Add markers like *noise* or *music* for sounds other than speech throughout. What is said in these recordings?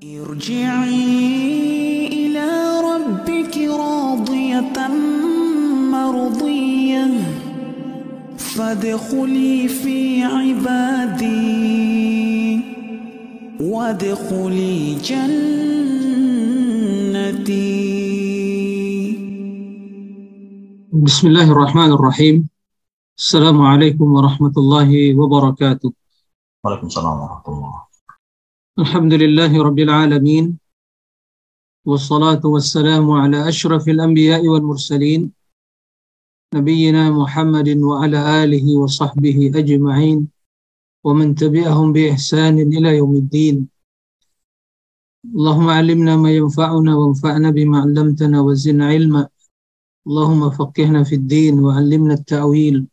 ارجعي إلى ربك راضية مرضية. فادخلي في عبادي. وادخلي جنتي. بسم الله الرحمن الرحيم. السلام عليكم ورحمة الله وبركاته. Waalaikumsalam warahmatullahi الحمد لله رب العالمين والصلاة والسلام على أشرف الأنبياء والمرسلين نبينا محمد وعلى آله وصحبه أجمعين ومن تبعهم بإحسان إلى يوم الدين. اللهم علمنا ما ينفعنا وانفعنا بما علمتنا وزدنا علما. اللهم فقهنا في الدين وعلمنا التأويل.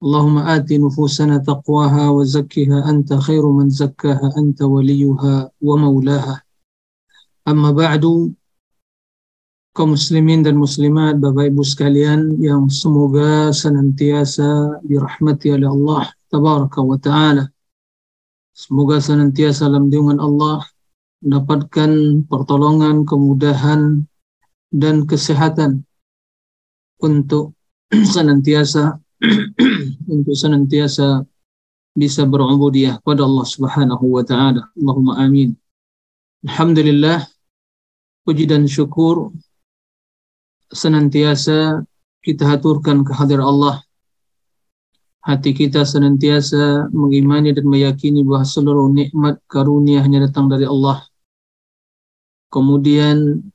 اللهم آت نفوسنا تقواها وزكها أنت خير من زكاها أنت وليها ومولاها أما بعد kaum muslimin dan muslimat, Bapak Ibu sekalian yang semoga senantiasa dirahmati oleh Allah Tabaraka wa Ta'ala. Semoga senantiasa dalam lindungan Allah mendapatkan pertolongan, kemudahan, dan kesehatan untuk *clears throat* senantiasa *clears throat* untuk senantiasa bisa berubudiyah pada Allah Subhanahu wa taala. Allahumma amin. Alhamdulillah puji dan syukur senantiasa kita haturkan kehadiran Allah. Hati kita senantiasa mengimani dan meyakini bahwa seluruh nikmat karunia hanya datang dari Allah. Kemudian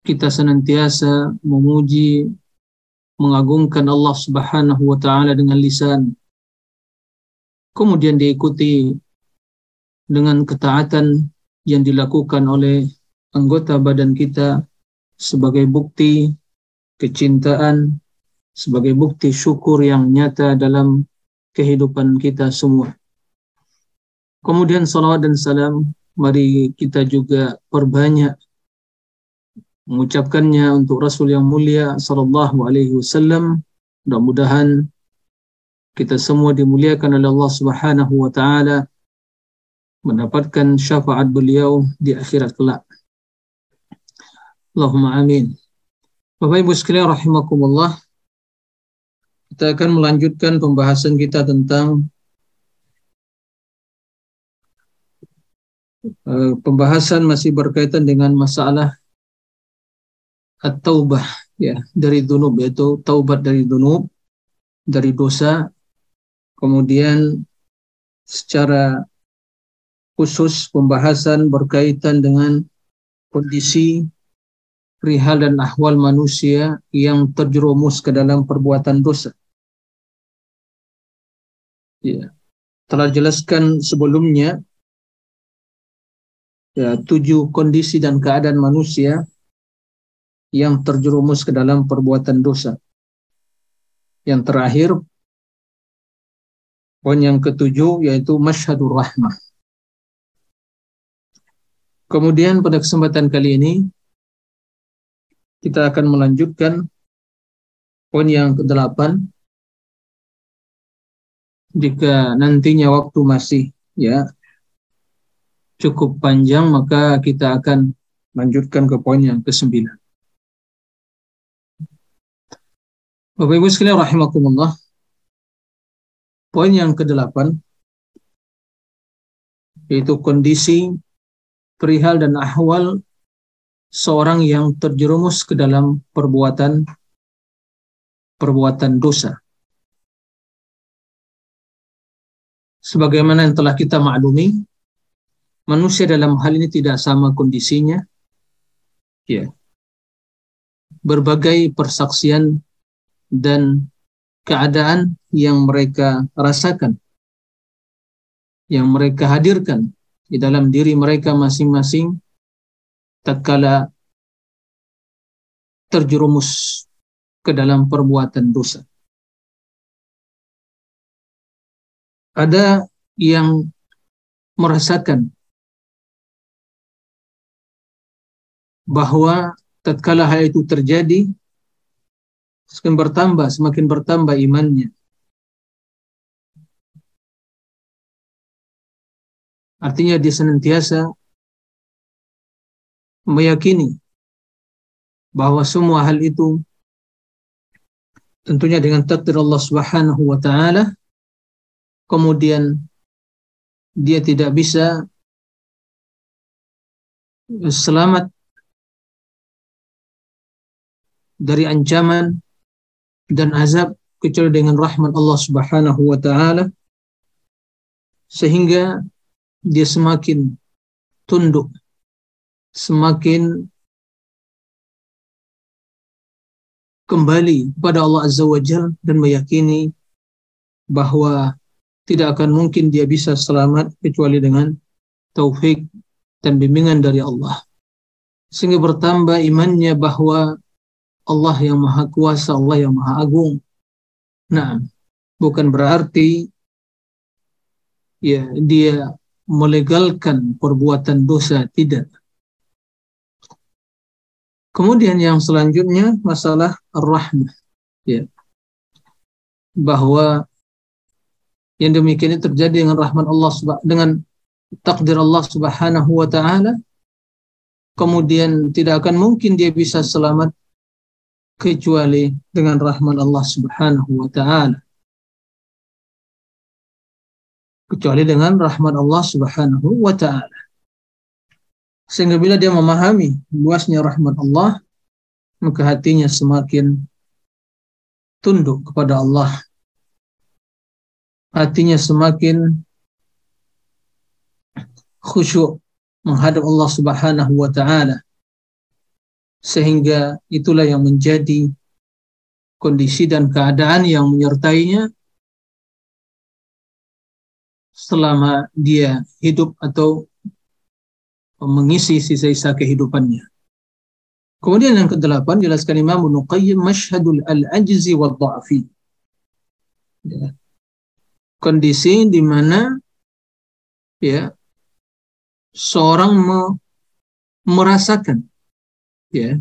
kita senantiasa memuji mengagungkan Allah Subhanahu wa taala dengan lisan. Kemudian diikuti dengan ketaatan yang dilakukan oleh anggota badan kita sebagai bukti kecintaan, sebagai bukti syukur yang nyata dalam kehidupan kita semua. Kemudian salawat dan salam mari kita juga perbanyak mengucapkannya untuk Rasul yang mulia sallallahu alaihi wasallam. Mudah-mudahan kita semua dimuliakan oleh Allah Subhanahu wa taala mendapatkan syafaat beliau di akhirat kelak. Allahumma amin. Bapak Ibu sekalian rahimakumullah. Kita akan melanjutkan pembahasan kita tentang uh, pembahasan masih berkaitan dengan masalah at-taubah ya dari dunub yaitu taubat dari dunub dari dosa kemudian secara khusus pembahasan berkaitan dengan kondisi perihal dan ahwal manusia yang terjerumus ke dalam perbuatan dosa. Ya. Telah jelaskan sebelumnya ya, tujuh kondisi dan keadaan manusia yang terjerumus ke dalam perbuatan dosa. Yang terakhir, poin yang ketujuh yaitu masyhadur rahmah. Kemudian pada kesempatan kali ini kita akan melanjutkan poin yang ke-8 jika nantinya waktu masih ya cukup panjang maka kita akan lanjutkan ke poin yang ke-9. Bapak Ibu sekalian rahimakumullah. Poin yang ke-8 yaitu kondisi perihal dan ahwal seorang yang terjerumus ke dalam perbuatan perbuatan dosa. Sebagaimana yang telah kita maklumi, manusia dalam hal ini tidak sama kondisinya. Ya. Berbagai persaksian dan keadaan yang mereka rasakan, yang mereka hadirkan di dalam diri mereka masing-masing tatkala terjerumus ke dalam perbuatan dosa. Ada yang merasakan bahwa tatkala hal itu terjadi semakin bertambah, semakin bertambah imannya. Artinya dia senantiasa meyakini bahwa semua hal itu tentunya dengan takdir Allah Subhanahu wa taala kemudian dia tidak bisa selamat dari ancaman dan azab kecuali dengan rahmat Allah Subhanahu wa taala sehingga dia semakin tunduk semakin kembali kepada Allah Azza wa Jal dan meyakini bahwa tidak akan mungkin dia bisa selamat kecuali dengan taufik dan bimbingan dari Allah. Sehingga bertambah imannya bahwa Allah yang maha kuasa, Allah yang maha agung. Nah, bukan berarti ya dia melegalkan perbuatan dosa, tidak. Kemudian yang selanjutnya masalah rahmah. Ya. Bahwa yang demikian itu terjadi dengan rahmat Allah dengan takdir Allah Subhanahu wa taala kemudian tidak akan mungkin dia bisa selamat kecuali dengan rahmat Allah Subhanahu wa taala. Kecuali dengan rahmat Allah Subhanahu wa taala. Sehingga bila dia memahami luasnya rahmat Allah, maka hatinya semakin tunduk kepada Allah. Hatinya semakin khusyuk menghadap Allah Subhanahu wa taala. Sehingga itulah yang menjadi kondisi dan keadaan yang menyertainya selama dia hidup atau mengisi sisa-sisa kehidupannya. Kemudian yang kedelapan jelaskan Imam Ibnu Qayyim masyhadul al-ajzi wal dha'fi. Ya. Kondisi di mana ya seorang me, merasakan ya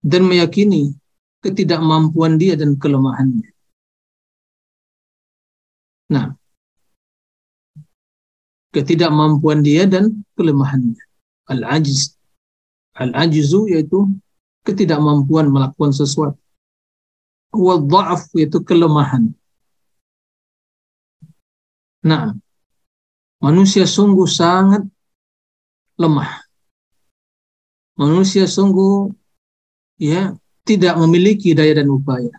dan meyakini ketidakmampuan dia dan kelemahannya. Nah, ketidakmampuan dia dan kelemahannya al-ajiz. Al-ajizu yaitu ketidakmampuan melakukan sesuatu. Wal dha'af yaitu kelemahan. Nah, manusia sungguh sangat lemah. Manusia sungguh ya tidak memiliki daya dan upaya.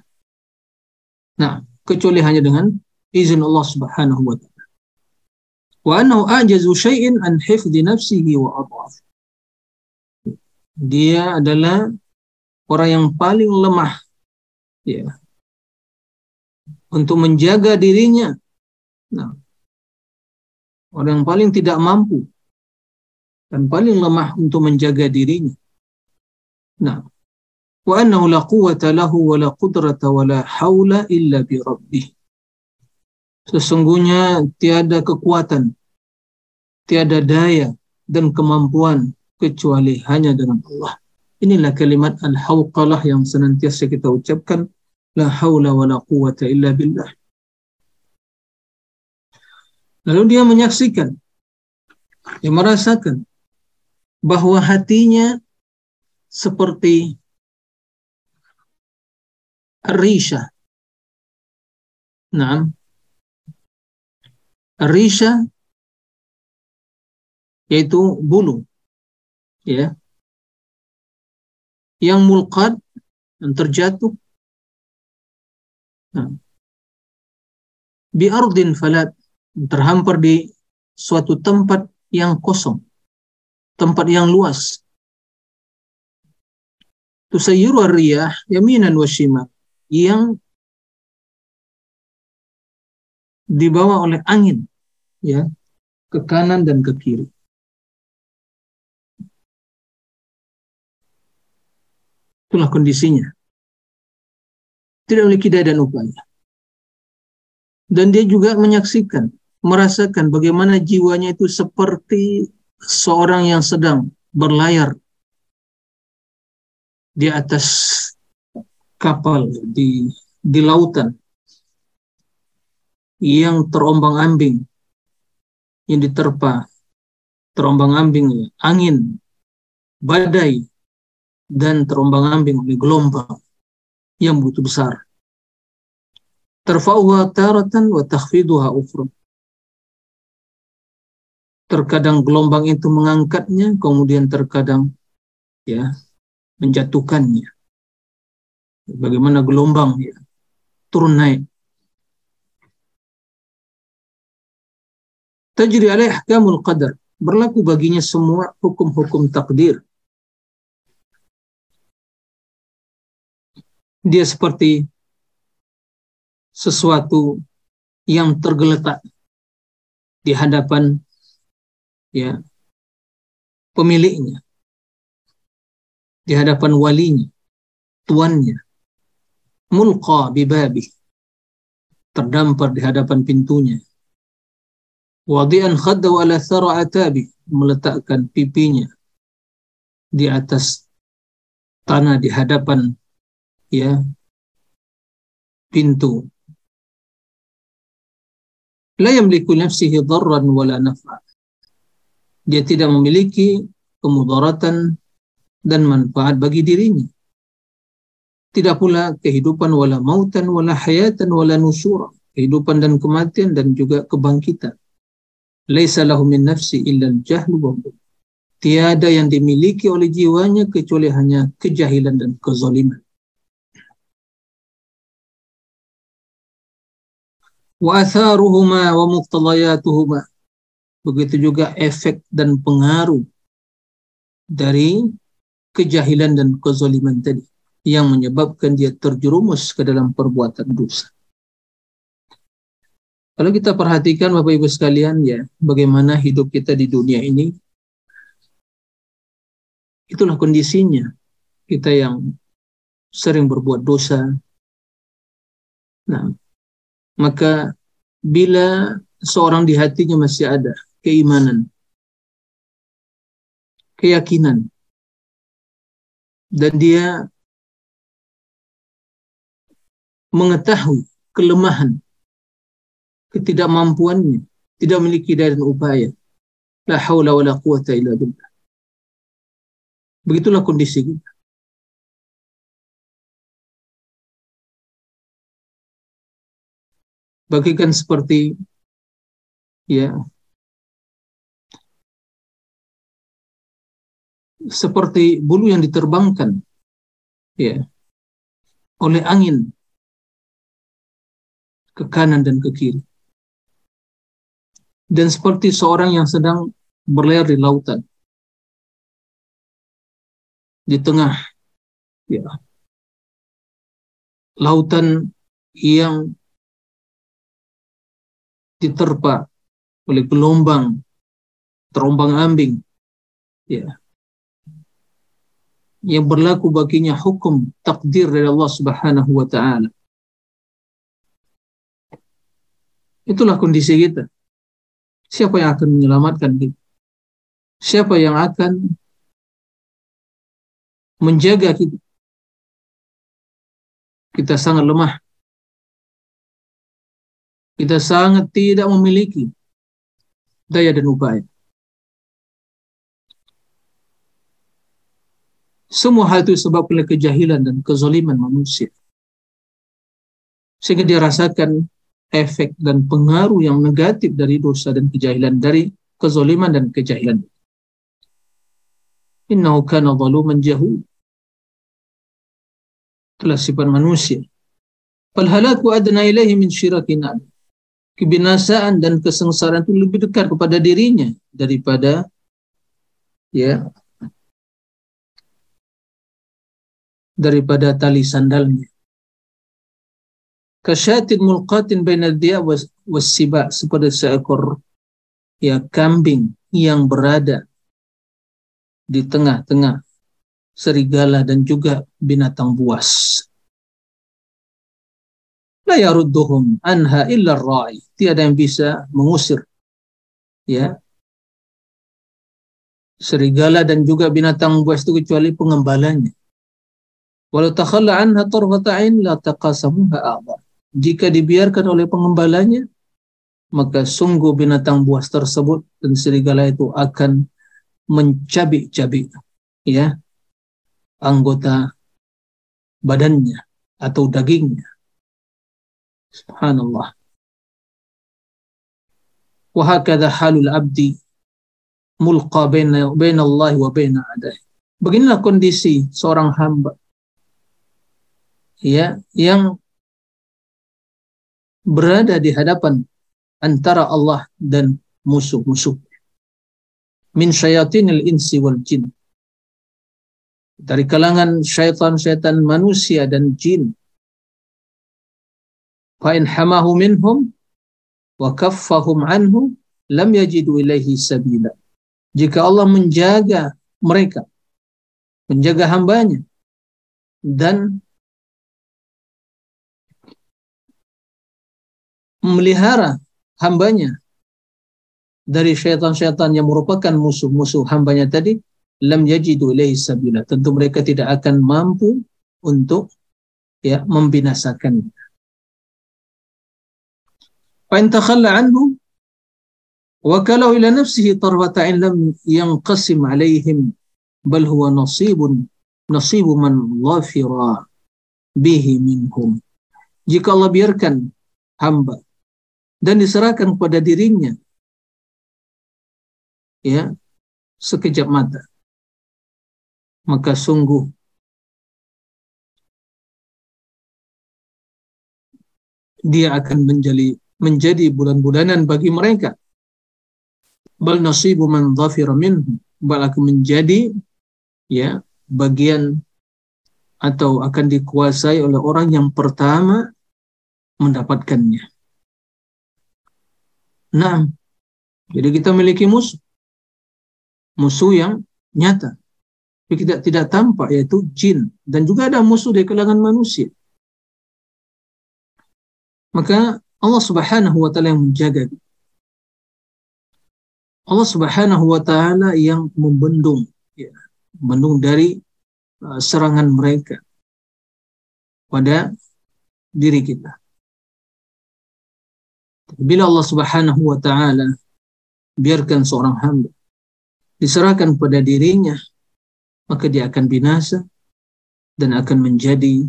Nah, kecuali hanya dengan izin Allah Subhanahu wa taala wa annahu ajazu syai'in an hifdhi nafsihi wa adhaf. Dia adalah orang yang paling lemah ya untuk menjaga dirinya. Nah, orang yang paling tidak mampu dan paling lemah untuk menjaga dirinya. Nah, wa annahu la quwwata lahu wa la qudrata wa la haula illa bi rabbih. Sesungguhnya tiada kekuatan tiada daya dan kemampuan kecuali hanya dengan Allah. Inilah kalimat al-hawqalah yang senantiasa kita ucapkan la haula wa la quwata illa billah. Lalu dia menyaksikan, dia merasakan bahwa hatinya seperti Risha. Nah, Risha yaitu bulu ya. Yang mulqad yang terjatuh. Nah, biardin falat terhampar di suatu tempat yang kosong tempat yang luas tusayyiru riyah yaminan wa shimal yang dibawa oleh angin ya ke kanan dan ke kiri Itulah kondisinya. Tidak memiliki daya dan upaya. Dan dia juga menyaksikan, merasakan bagaimana jiwanya itu seperti seorang yang sedang berlayar di atas kapal di di lautan yang terombang-ambing yang diterpa terombang-ambing angin, badai, dan terombang-ambing oleh gelombang yang begitu besar. Terfa'uha taratan wa takhfiduha ukhra. Terkadang gelombang itu mengangkatnya, kemudian terkadang ya menjatuhkannya. Bagaimana gelombang ya turun naik. Tajri alaih ahkamul qadar. Berlaku baginya semua hukum-hukum takdir. Dia seperti sesuatu yang tergeletak di hadapan ya. Pemiliknya. Di hadapan walinya. Tuannya. Mulqa bibabi terdampar di hadapan pintunya. Wadi'an khaddaw ala thara atabi meletakkan pipinya di atas tanah di hadapan ya pintu. La yamliku nafsihi dharran wala naf'a dia tidak memiliki kemudaratan dan manfaat bagi dirinya. Tidak pula kehidupan wala mautan wala hayatan wala nusyura. Kehidupan dan kematian dan juga kebangkitan. Laisa lahu min nafsi illa al-jahlu wa Tiada yang dimiliki oleh jiwanya kecuali hanya kejahilan dan kezaliman. Wa atharuhuma wa muqtadayatuhuma begitu juga efek dan pengaruh dari kejahilan dan kezaliman tadi yang menyebabkan dia terjerumus ke dalam perbuatan dosa. Kalau kita perhatikan Bapak Ibu sekalian ya, bagaimana hidup kita di dunia ini, itulah kondisinya. Kita yang sering berbuat dosa. Nah, maka bila seorang di hatinya masih ada keimanan, keyakinan, dan dia mengetahui kelemahan, ketidakmampuannya, tidak memiliki daya dan upaya. La haula wa la quwata illa billah. Begitulah kondisi kita. Bagikan seperti ya seperti bulu yang diterbangkan ya oleh angin ke kanan dan ke kiri. Dan seperti seorang yang sedang berlayar di lautan. Di tengah ya lautan yang diterpa oleh gelombang terombang-ambing ya yang berlaku baginya hukum takdir dari Allah Subhanahu wa taala. Itulah kondisi kita. Siapa yang akan menyelamatkan kita? Siapa yang akan menjaga kita? Kita sangat lemah. Kita sangat tidak memiliki daya dan upaya. Semua hal itu disebabkan oleh kejahilan dan kezaliman manusia. Sehingga dia rasakan efek dan pengaruh yang negatif dari dosa dan kejahilan, dari kezaliman dan kejahilan. Innahu kana zaluman jahul. Itulah sifat manusia. Falhalaku adna ilaihi min syirakin Kebinasaan dan kesengsaraan itu lebih dekat kepada dirinya daripada ya daripada tali sandalnya. Kasyatin mulqatin bainal dia was, siba seperti seekor ya kambing yang berada di tengah-tengah serigala dan juga binatang buas. La yarudduhum anha illa ra'i. Tiada yang bisa mengusir ya serigala dan juga binatang buas itu kecuali pengembalanya. Walau takhalla anha tarfata ain la taqasamuha. Jika dibiarkan oleh pengembalanya, maka sungguh binatang buas tersebut dan serigala itu akan mencabik-cabik ya anggota badannya atau dagingnya. Subhanallah. Wahakadha halul abdi mulqa baina Allah wa baina adai. Beginilah kondisi seorang hamba ya yang berada di hadapan antara Allah dan musuh-musuh. Min syayatinil insi wal jin. Dari kalangan syaitan-syaitan manusia dan jin. Fa in hamahu minhum wa kaffahum anhu lam yajidu ilaihi sabila. Jika Allah menjaga mereka, menjaga hambanya, dan memelihara hambanya dari syaitan-syaitan yang merupakan musuh-musuh hambanya tadi, lam yajidu ilaihi sabila. Tentu mereka tidak akan mampu untuk ya membinasakannya. Fa takhalla anhu wa kalau ila nafsihi tarfata'in lam yanqasim alaihim bal huwa nasibun nasibu man ghafira bihi minhum. Jika Allah biarkan hamba dan diserahkan kepada dirinya. Ya sekejap mata. Maka sungguh dia akan menjadi menjadi bulan-bulanan bagi mereka. Bal nasibu man dhafira minhu. Bal akan menjadi ya bagian atau akan dikuasai oleh orang yang pertama mendapatkannya. Nah, jadi kita memiliki musuh. Musuh yang nyata. Tapi tidak tidak tampak yaitu jin dan juga ada musuh di kalangan manusia. Maka Allah Subhanahu wa taala yang menjaga Allah Subhanahu wa taala yang membendung ya, membendung dari uh, serangan mereka pada diri kita. Bila Allah Subhanahu wa taala biarkan seorang hamba diserahkan pada dirinya, maka dia akan binasa dan akan menjadi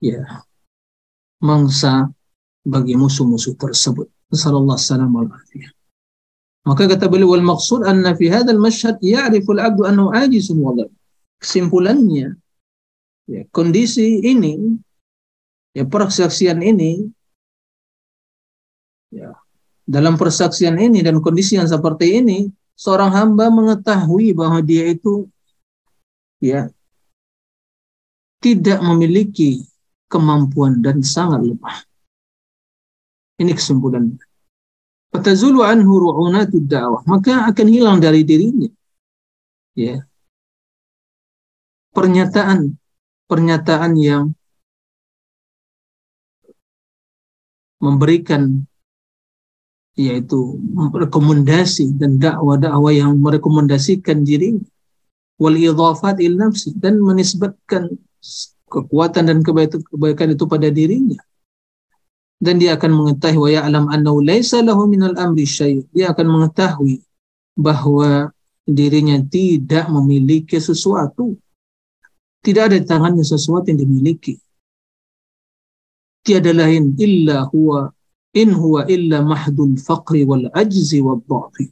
ya mangsa bagi musuh-musuh tersebut. Sallallahu alaihi wasallam. Maka kata beliau wal maksud anna fi hadzal masyhad ya'rifu al-'abdu annahu ajizun wa Kesimpulannya ya, kondisi ini ya persaksian ini ya. Dalam persaksian ini dan kondisi yang seperti ini seorang hamba mengetahui bahwa dia itu ya tidak memiliki kemampuan dan sangat lemah. Ini kesimpulannya fatazulu anhu ru'unatud da'wah maka akan hilang dari dirinya. Ya. Pernyataan pernyataan yang memberikan yaitu rekomendasi dan dakwah-dakwah yang merekomendasikan diri wal idhafat il nafsi dan menisbatkan kekuatan dan kebaikan itu pada dirinya. Dan dia akan mengetahui wa ya'lam annahu laisa lahu minal amri syai' dia akan mengetahui bahwa dirinya tidak memiliki sesuatu. Tidak ada di tangannya sesuatu yang dimiliki. Tiada lain illa huwa in huwa illa mahdul faqri wal ajzi wal dhafi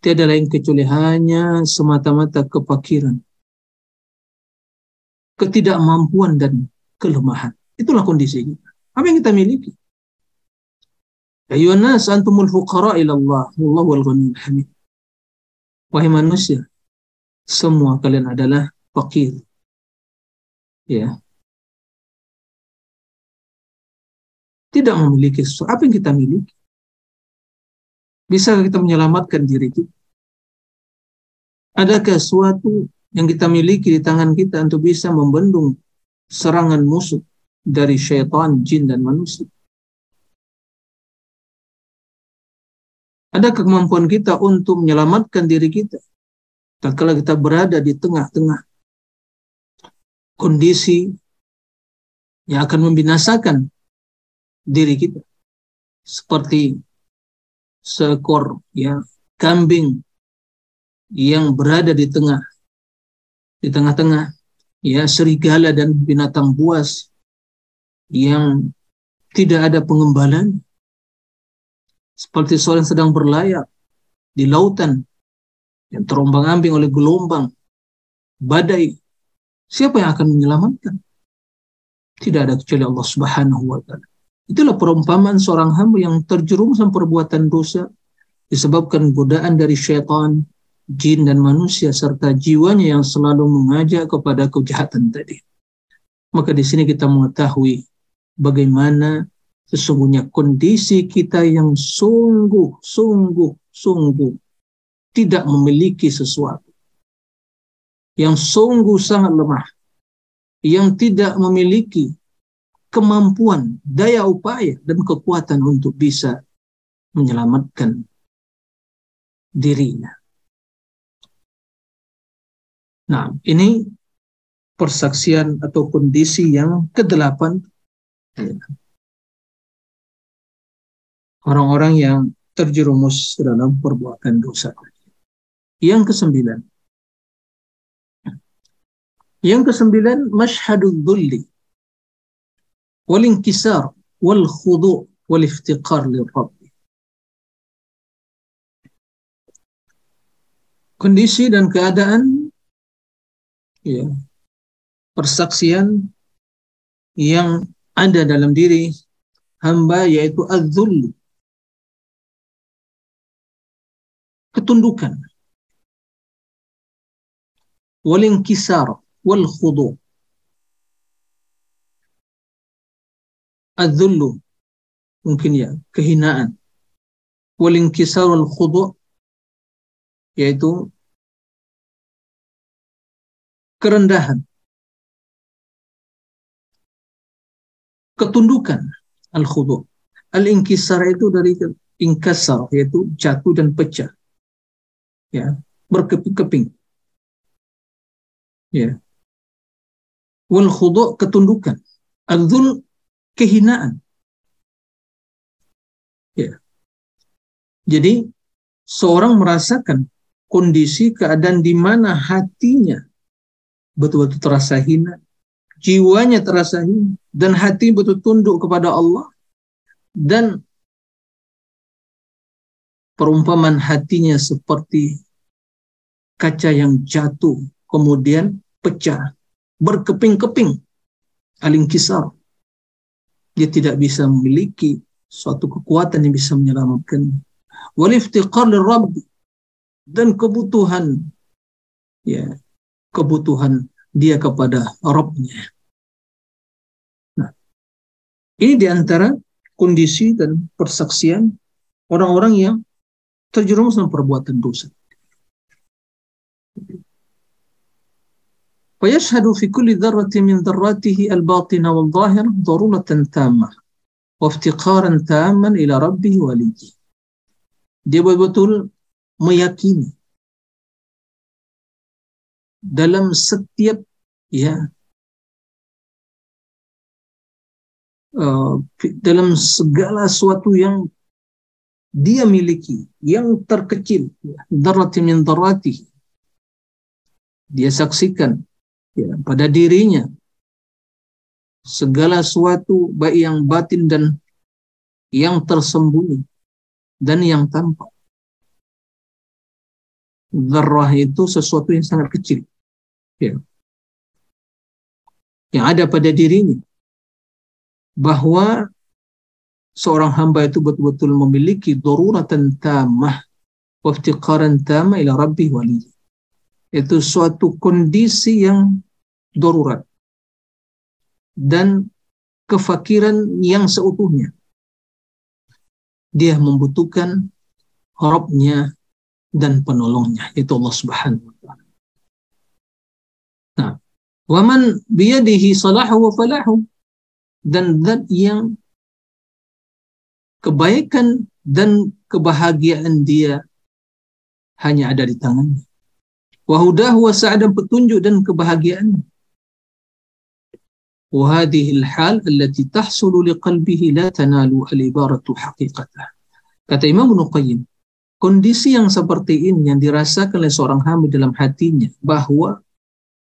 tiada lain kecuali hanya semata-mata kepakiran ketidakmampuan dan kelemahan itulah kondisinya apa yang kita miliki? Ayuhan nas antumul fuqara ila Allah, wallahu al-ghaniyyul hamid. Wahai manusia, semua kalian adalah fakir. Ya. Tidak memiliki sesuatu. Apa yang kita miliki? Bisa kita menyelamatkan diri kita? Adakah sesuatu yang kita miliki di tangan kita untuk bisa membendung serangan musuh? dari syaitan, jin, dan manusia. Ada kemampuan kita untuk menyelamatkan diri kita. Tak kala kita berada di tengah-tengah kondisi yang akan membinasakan diri kita. Seperti seekor ya kambing yang berada di tengah di tengah-tengah ya serigala dan binatang buas yang tidak ada pengembalan. Seperti seorang sedang berlayar di lautan yang terombang-ambing oleh gelombang badai. Siapa yang akan menyelamatkan? Tidak ada kecuali Allah Subhanahu wa taala itulah perumpamaan seorang hamba yang terjerumus dalam perbuatan dosa disebabkan godaan dari syaitan jin dan manusia serta jiwanya yang selalu mengajak kepada kejahatan tadi. Maka di sini kita mengetahui bagaimana sesungguhnya kondisi kita yang sungguh, sungguh, sungguh tidak memiliki sesuatu. Yang sungguh sangat lemah. Yang tidak memiliki kemampuan, daya upaya, dan kekuatan untuk bisa menyelamatkan dirinya. Nah, ini persaksian atau kondisi yang kedelapan orang-orang yang terjerumus dalam perbuatan dosa. Yang kesembilan. Yang kesembilan, masyhadul dhulli khudu' wal iftiqar lirabb. Kondisi dan keadaan ya, persaksian yang ada dalam diri hamba yaitu az-zull ketundukan. Wal inkisar wal khudu az-zull mungkin ya kehinaan wal inkisar wal khudu yaitu kerendahan, ketundukan, al-khudu. Al-inkisar itu dari inkasar, yaitu jatuh dan pecah. Ya, berkeping-keping. Ya. Wal khudu ketundukan. Al-dhul kehinaan. Ya. Jadi seorang merasakan kondisi keadaan di mana hatinya betul-betul terasa hina, jiwanya terasa hina, dan hati betul tunduk kepada Allah, dan perumpamaan hatinya seperti kaca yang jatuh, kemudian pecah, berkeping-keping, aling kisar. Dia tidak bisa memiliki suatu kekuatan yang bisa menyelamatkan. Waliftiqar Rabb dan kebutuhan ya kebutuhan dia kepada Robnya. Nah, ini di antara kondisi dan persaksian orang-orang yang terjerumus dalam perbuatan dosa. ويشهد في كل ذرة من ذراته الباطن والظاهر ضرورة تامة وافتقارا تاما إلى ربه وليه. Dia betul-betul meyakini dalam setiap ya uh, dalam segala sesuatu yang dia miliki yang terkecil darati min darati dia saksikan ya, pada dirinya segala sesuatu baik yang batin dan yang tersembunyi dan yang tampak Zarrah itu sesuatu yang sangat kecil. Ya. Yang ada pada dirinya. Bahwa seorang hamba itu betul-betul memiliki daruratan tamah waftiqaran tamah ila rabbi wali. Itu suatu kondisi yang darurat dan kefakiran yang seutuhnya. Dia membutuhkan Robnya dan penolongnya itu Allah Subhanahu wa taala. Nah, waman biyadihi salahu wa falahu dan zat yang kebaikan dan kebahagiaan dia hanya ada di tangannya. Wahudahu wa sa'adan petunjuk dan kebahagiaan. وهذه الحال التي تحصل لقلبه لا تنال العبارة حقيقته Kata Imam Ibnu Qayyim, kondisi yang seperti ini yang dirasakan oleh seorang hamba dalam hatinya bahwa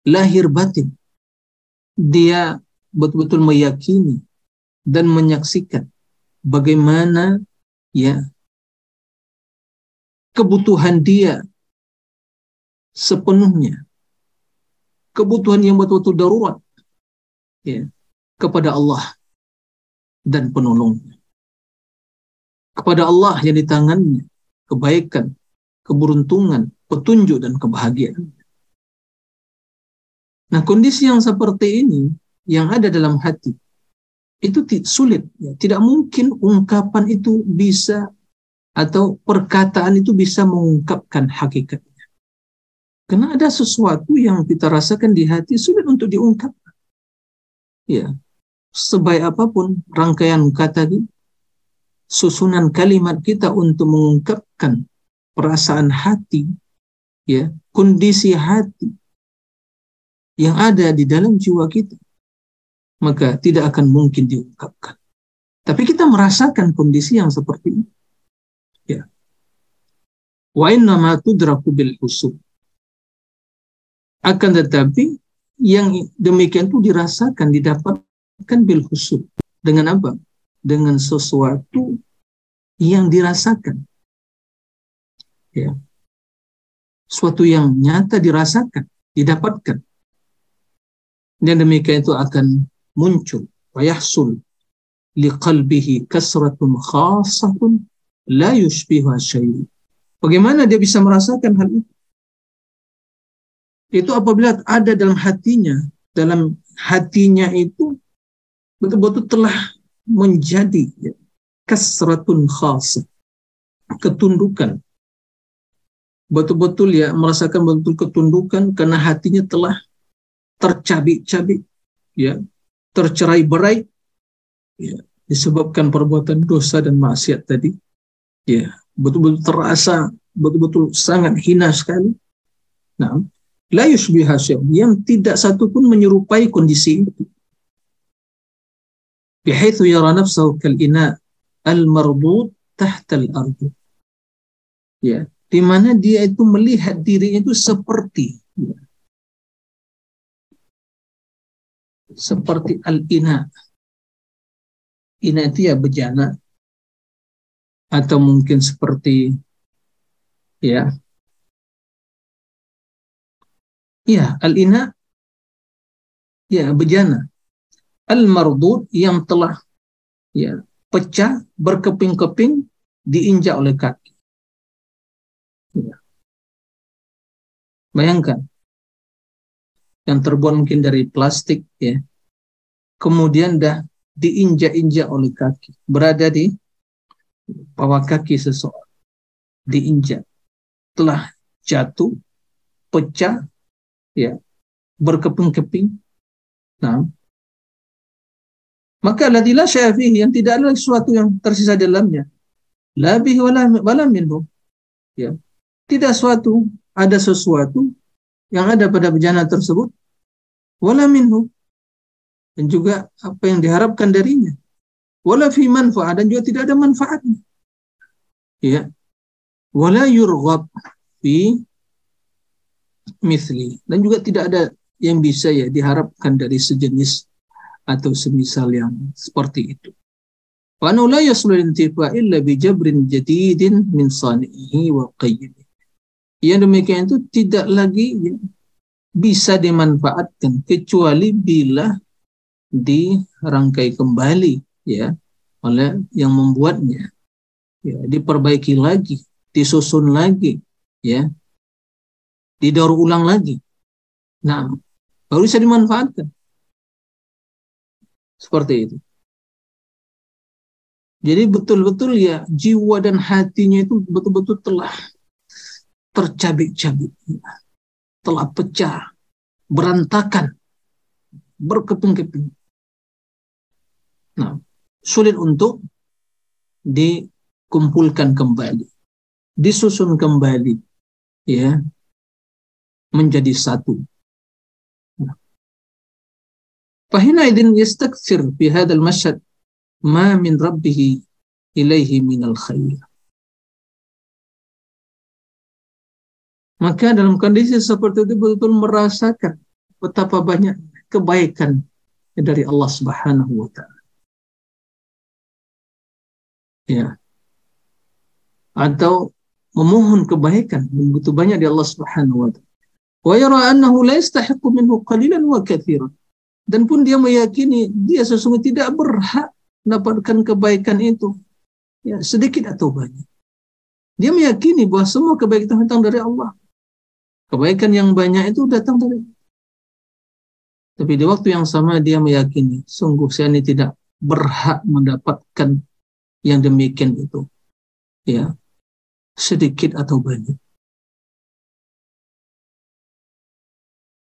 lahir batin dia betul-betul meyakini dan menyaksikan bagaimana ya kebutuhan dia sepenuhnya kebutuhan yang betul-betul darurat ya. Kepada Allah dan penolongnya kepada Allah yang di tangannya. Kebaikan keberuntungan petunjuk dan kebahagiaan. Nah kondisi yang seperti ini yang ada dalam hati itu sulit. Ya. tidak mungkin ungkapan itu bisa atau perkataan itu bisa mengungkapkan hakikatnya. Karena ada sesuatu yang kita rasakan di hati sulit untuk diungkapkan ya sebaik apa pun rangkaian kata ini susunan kalimat kita untuk mengungkapkan perasaan hati ya kondisi hati yang ada di dalam jiwa kita maka tidak akan mungkin diungkapkan. Tapi kita merasakan kondisi yang seperti ini. Ya. Wa inna ma tudraku bil usub. Akan tetapi yang demikian itu dirasakan, didapatkan bil husub. Dengan apa? Dengan sesuatu yang dirasakan. Ya. Suatu yang nyata dirasakan, didapatkan. Dan demikian itu akan muncul wayahsul liqalbihi kasratun khasatun la yushbiha syai. Bagaimana dia bisa merasakan hal itu? Itu apabila ada dalam hatinya, dalam hatinya itu betul-betul telah menjadi ya, kasratun khas, ketundukan. Betul-betul ya merasakan betul ketundukan karena hatinya telah tercabik-cabik ya tercerai berai ya, disebabkan perbuatan dosa dan maksiat tadi ya betul-betul terasa betul-betul sangat hina sekali nah la yushbiha yang tidak satu pun menyerupai kondisi itu bihaitsu yara nafsahu kal ina al marbut tahta al ardu ya di mana dia itu melihat dirinya itu seperti ya, seperti al-ina. Ina itu ya bejana. Atau mungkin seperti ya. Ya, al-ina ya bejana. Al-mardud yang telah ya pecah berkeping-keping diinjak oleh kaki. Ya. Bayangkan yang terbuat mungkin dari plastik ya kemudian dah diinjak-injak oleh kaki berada di bawah kaki seseorang diinjak telah jatuh pecah ya. Berkeping-keping. Nah maka ladilah syafi'i yang tidak ada sesuatu yang tersisa dalamnya labih wala minhu. Ya. Tidak suatu ada sesuatu yang ada pada bejana tersebut wala minhu. Dan juga apa yang diharapkan darinya wala fi manfaat dan juga tidak ada manfaatnya. Ya. Wala yurghab fi misli. Dan juga tidak ada yang bisa ya diharapkan dari sejenis atau semisal yang seperti itu. Jadidin min wa yang demikian itu tidak lagi bisa dimanfaatkan kecuali bila dirangkai kembali ya oleh yang membuatnya. Ya diperbaiki lagi disusun lagi ya didaur ulang lagi. Nah baru bisa dimanfaatkan. Seperti itu. Jadi betul-betul ya jiwa dan hatinya itu betul-betul telah tercabik-cabik, telah pecah, berantakan, berkeping-keping. Nah, sulit untuk dikumpulkan kembali, disusun kembali, ya, menjadi satu. Fahina idin yastakfir fi hadal masyad ma min rabbihi ilaihi minal khair. Maka dalam kondisi seperti itu betul-betul merasakan betapa banyak kebaikan dari Allah Subhanahu wa taala. Ya. Atau memohon kebaikan begitu banyak dari Allah Subhanahu wa taala. Wa yara annahu la yastahiqu minhu qalilan. Dan pun dia meyakini dia sesungguhnya tidak berhak mendapatkan kebaikan itu. Ya, sedikit atau banyak. Dia meyakini bahwa semua kebaikan datang dari Allah. Kebaikan yang banyak itu datang dari Allah. Tapi di waktu yang sama dia meyakini, sungguh saya ini tidak berhak mendapatkan yang demikian itu. Ya, sedikit atau banyak.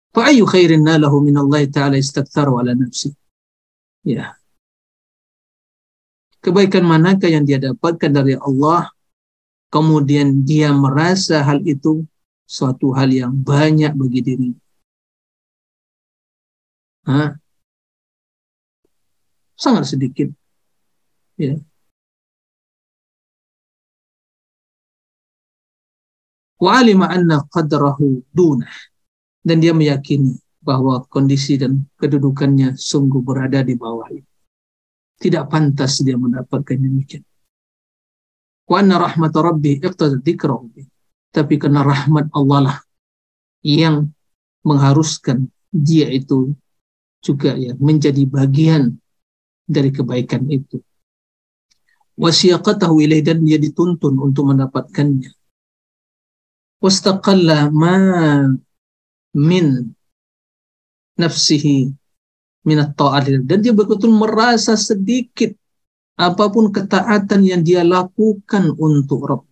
Fa'ayu khairin nalahu min Allah Ta'ala istaktaru ala nafsi. Ya. Kebaikan manakah yang dia dapatkan dari Allah kemudian dia merasa hal itu suatu hal yang banyak bagi diri. Hah? Sangat sedikit. Ya. Wa alima anna qadrahu dunah. Dan dia meyakini bahwa kondisi dan kedudukannya sungguh berada di bawah itu. Tidak pantas dia mendapatkan demikian. Wa anna rahmat rabbi Tapi karena rahmat Allah lah yang mengharuskan dia itu juga ya menjadi bagian dari kebaikan itu. Wasiyaqatahu ilaih dan dia dituntun untuk mendapatkannya. Wastaqalla ma min nafsihi min at dan dia betul-betul merasa sedikit apa pun ketaatan yang dia lakukan untuk Rabb.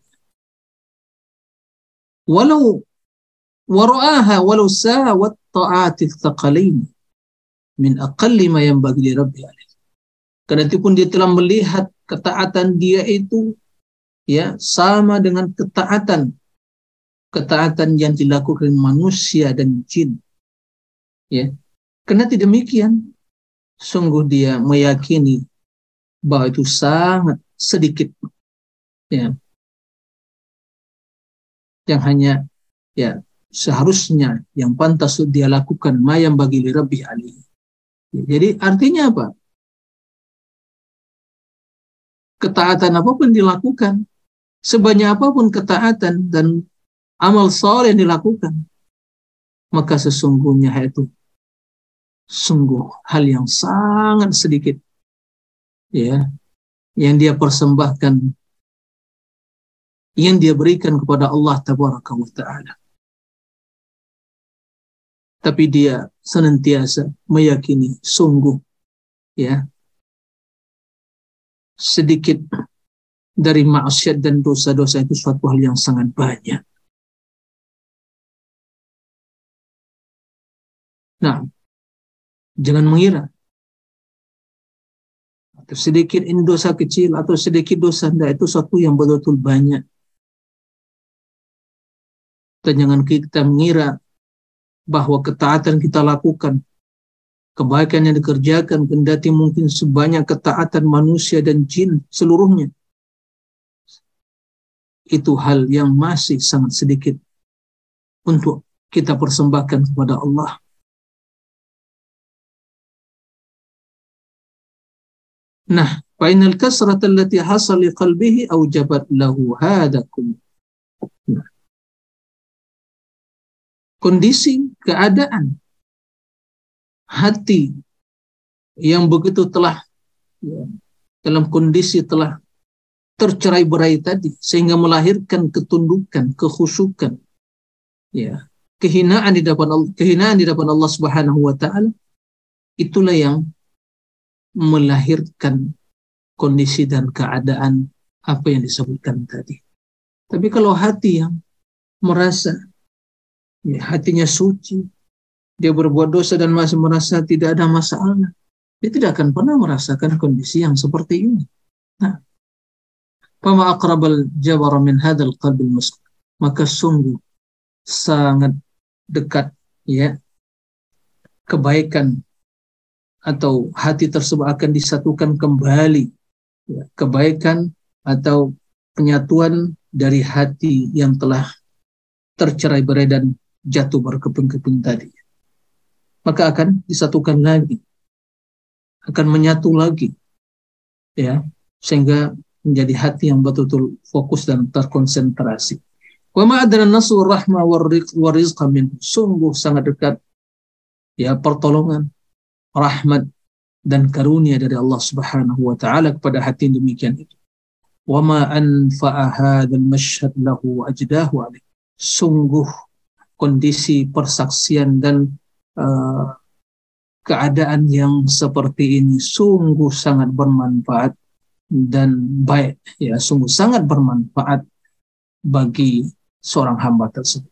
Walau wara'aha walau sawat ta'ati thaqalain min aqalli ma yanbaghi li rabbi alaih. Karena itu pun dia telah melihat ketaatan dia itu ya sama dengan ketaatan ketaatan yang dilakukan manusia dan jin. Ya. Karena tidak demikian sungguh dia meyakini bahwa itu sangat sedikit ya yang hanya ya seharusnya yang pantas dia lakukan mayam bagi lebih ali. Ya, jadi artinya apa? Ketaatan apa pun dilakukan, sebanyak apa pun ketaatan dan amal soleh yang dilakukan, maka sesungguhnya itu sungguh hal yang sangat sedikit ya yang dia persembahkan yang dia berikan kepada Allah tabaraka wa taala tapi dia senantiasa meyakini sungguh ya sedikit dari maksiat dan dosa-dosa itu suatu hal yang sangat banyak. Nah, jangan mengira atau sedikit ini dosa kecil atau sedikit dosa tidak itu suatu yang betul-betul banyak. Dan jangan kita mengira bahwa ketaatan kita lakukan, kebaikan yang dikerjakan, kendati mungkin sebanyak ketaatan manusia dan jin seluruhnya. Itu hal yang masih sangat sedikit untuk kita persembahkan kepada Allah. Nah, fainal kasrat allati hasal li qalbihi aujabat lahu hadakum. Nah. Kondisi keadaan hati yang begitu telah ya, dalam kondisi telah tercerai berai tadi sehingga melahirkan ketundukan, kekhusyukan, ya, kehinaan di depan Allah, kehinaan di depan Allah Subhanahu wa taala itulah yang melahirkan kondisi dan keadaan apa yang disebutkan tadi. Tapi kalau hati yang merasa ya, hatinya suci, dia berbuat dosa dan masih merasa tidak ada masalah, dia tidak akan pernah merasakan kondisi yang seperti ini. Nah, akrabal jabar min hadal qalbil. Maka sungguh sangat dekat ya kebaikan atau hati tersebut akan disatukan kembali ya, kebaikan atau penyatuan dari hati yang telah tercerai-berai dan jatuh berkeping-keping tadi. Maka akan disatukan lagi, akan menyatu lagi, ya, sehingga menjadi hati yang betul-betul fokus dan terkonsentrasi. Wa ma'adana nasur rahma sungguh sangat dekat ya pertolongan, rahmat dan karunia dari Allah Subhanahu wa taala kepada hati yang demikian itu. Wa ma anfa'a hadzal mashhad lahu ajdahu alaih. Sungguh kondisi persaksian dan uh, keadaan yang seperti ini sungguh sangat bermanfaat dan baik ya sungguh sangat bermanfaat bagi seorang hamba tersebut.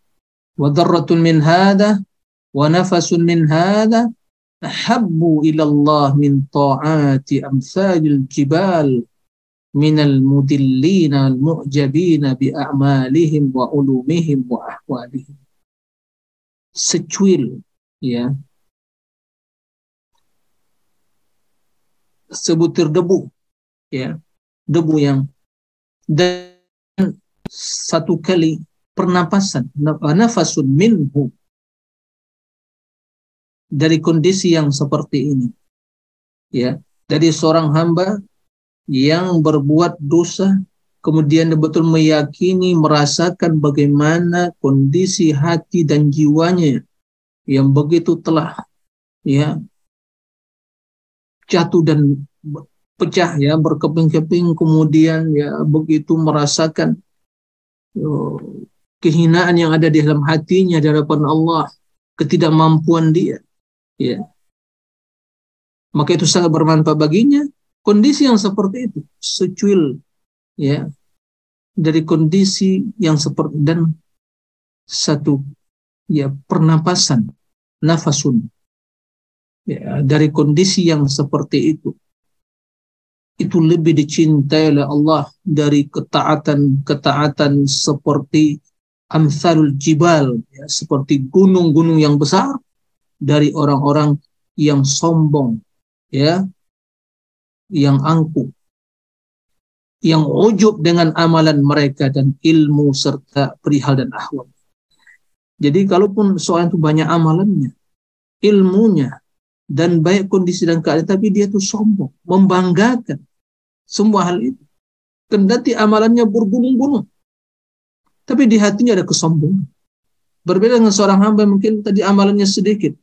Wa darratun min hada wa nafasun min hada ahabbu ila Allah min ta'ati amsalil jibal min al-mudillina al-mu'jabina bi a'malihim wa ulumihim wa ahwalihim. Secuil ya. Sebutir debu ya. Debu yang dan satu kali pernapasan nafasun minhu dari kondisi yang seperti ini. Ya dari seorang hamba yang berbuat dosa kemudian betul meyakini merasakan bagaimana kondisi hati dan jiwanya yang begitu telah ya jatuh dan pecah ya berkeping-keping kemudian ya begitu merasakan uh, kehinaan yang ada di dalam hatinya di hadapan Allah ketidakmampuan dia ya maka itu sangat bermanfaat baginya. Kondisi yang seperti itu secuil ya. Dari kondisi yang seperti dan satu ya pernapasan nafasun. Ya, dari kondisi yang seperti itu. Itu lebih dicintai oleh Allah dari ketaatan-ketaatan seperti amsalul jibal ya, seperti gunung-gunung yang besar dari orang-orang yang sombong ya yang angkuh yang ujub dengan amalan mereka dan ilmu serta perihal dan ahwal. Jadi kalaupun seorang itu banyak amalannya, ilmunya, dan baik kondisi dan keadaan, tapi dia itu sombong, membanggakan semua hal itu. Kendati amalannya bergunung-gunung, tapi di hatinya ada kesombongan. Berbeda dengan seorang hamba mungkin tadi amalannya sedikit,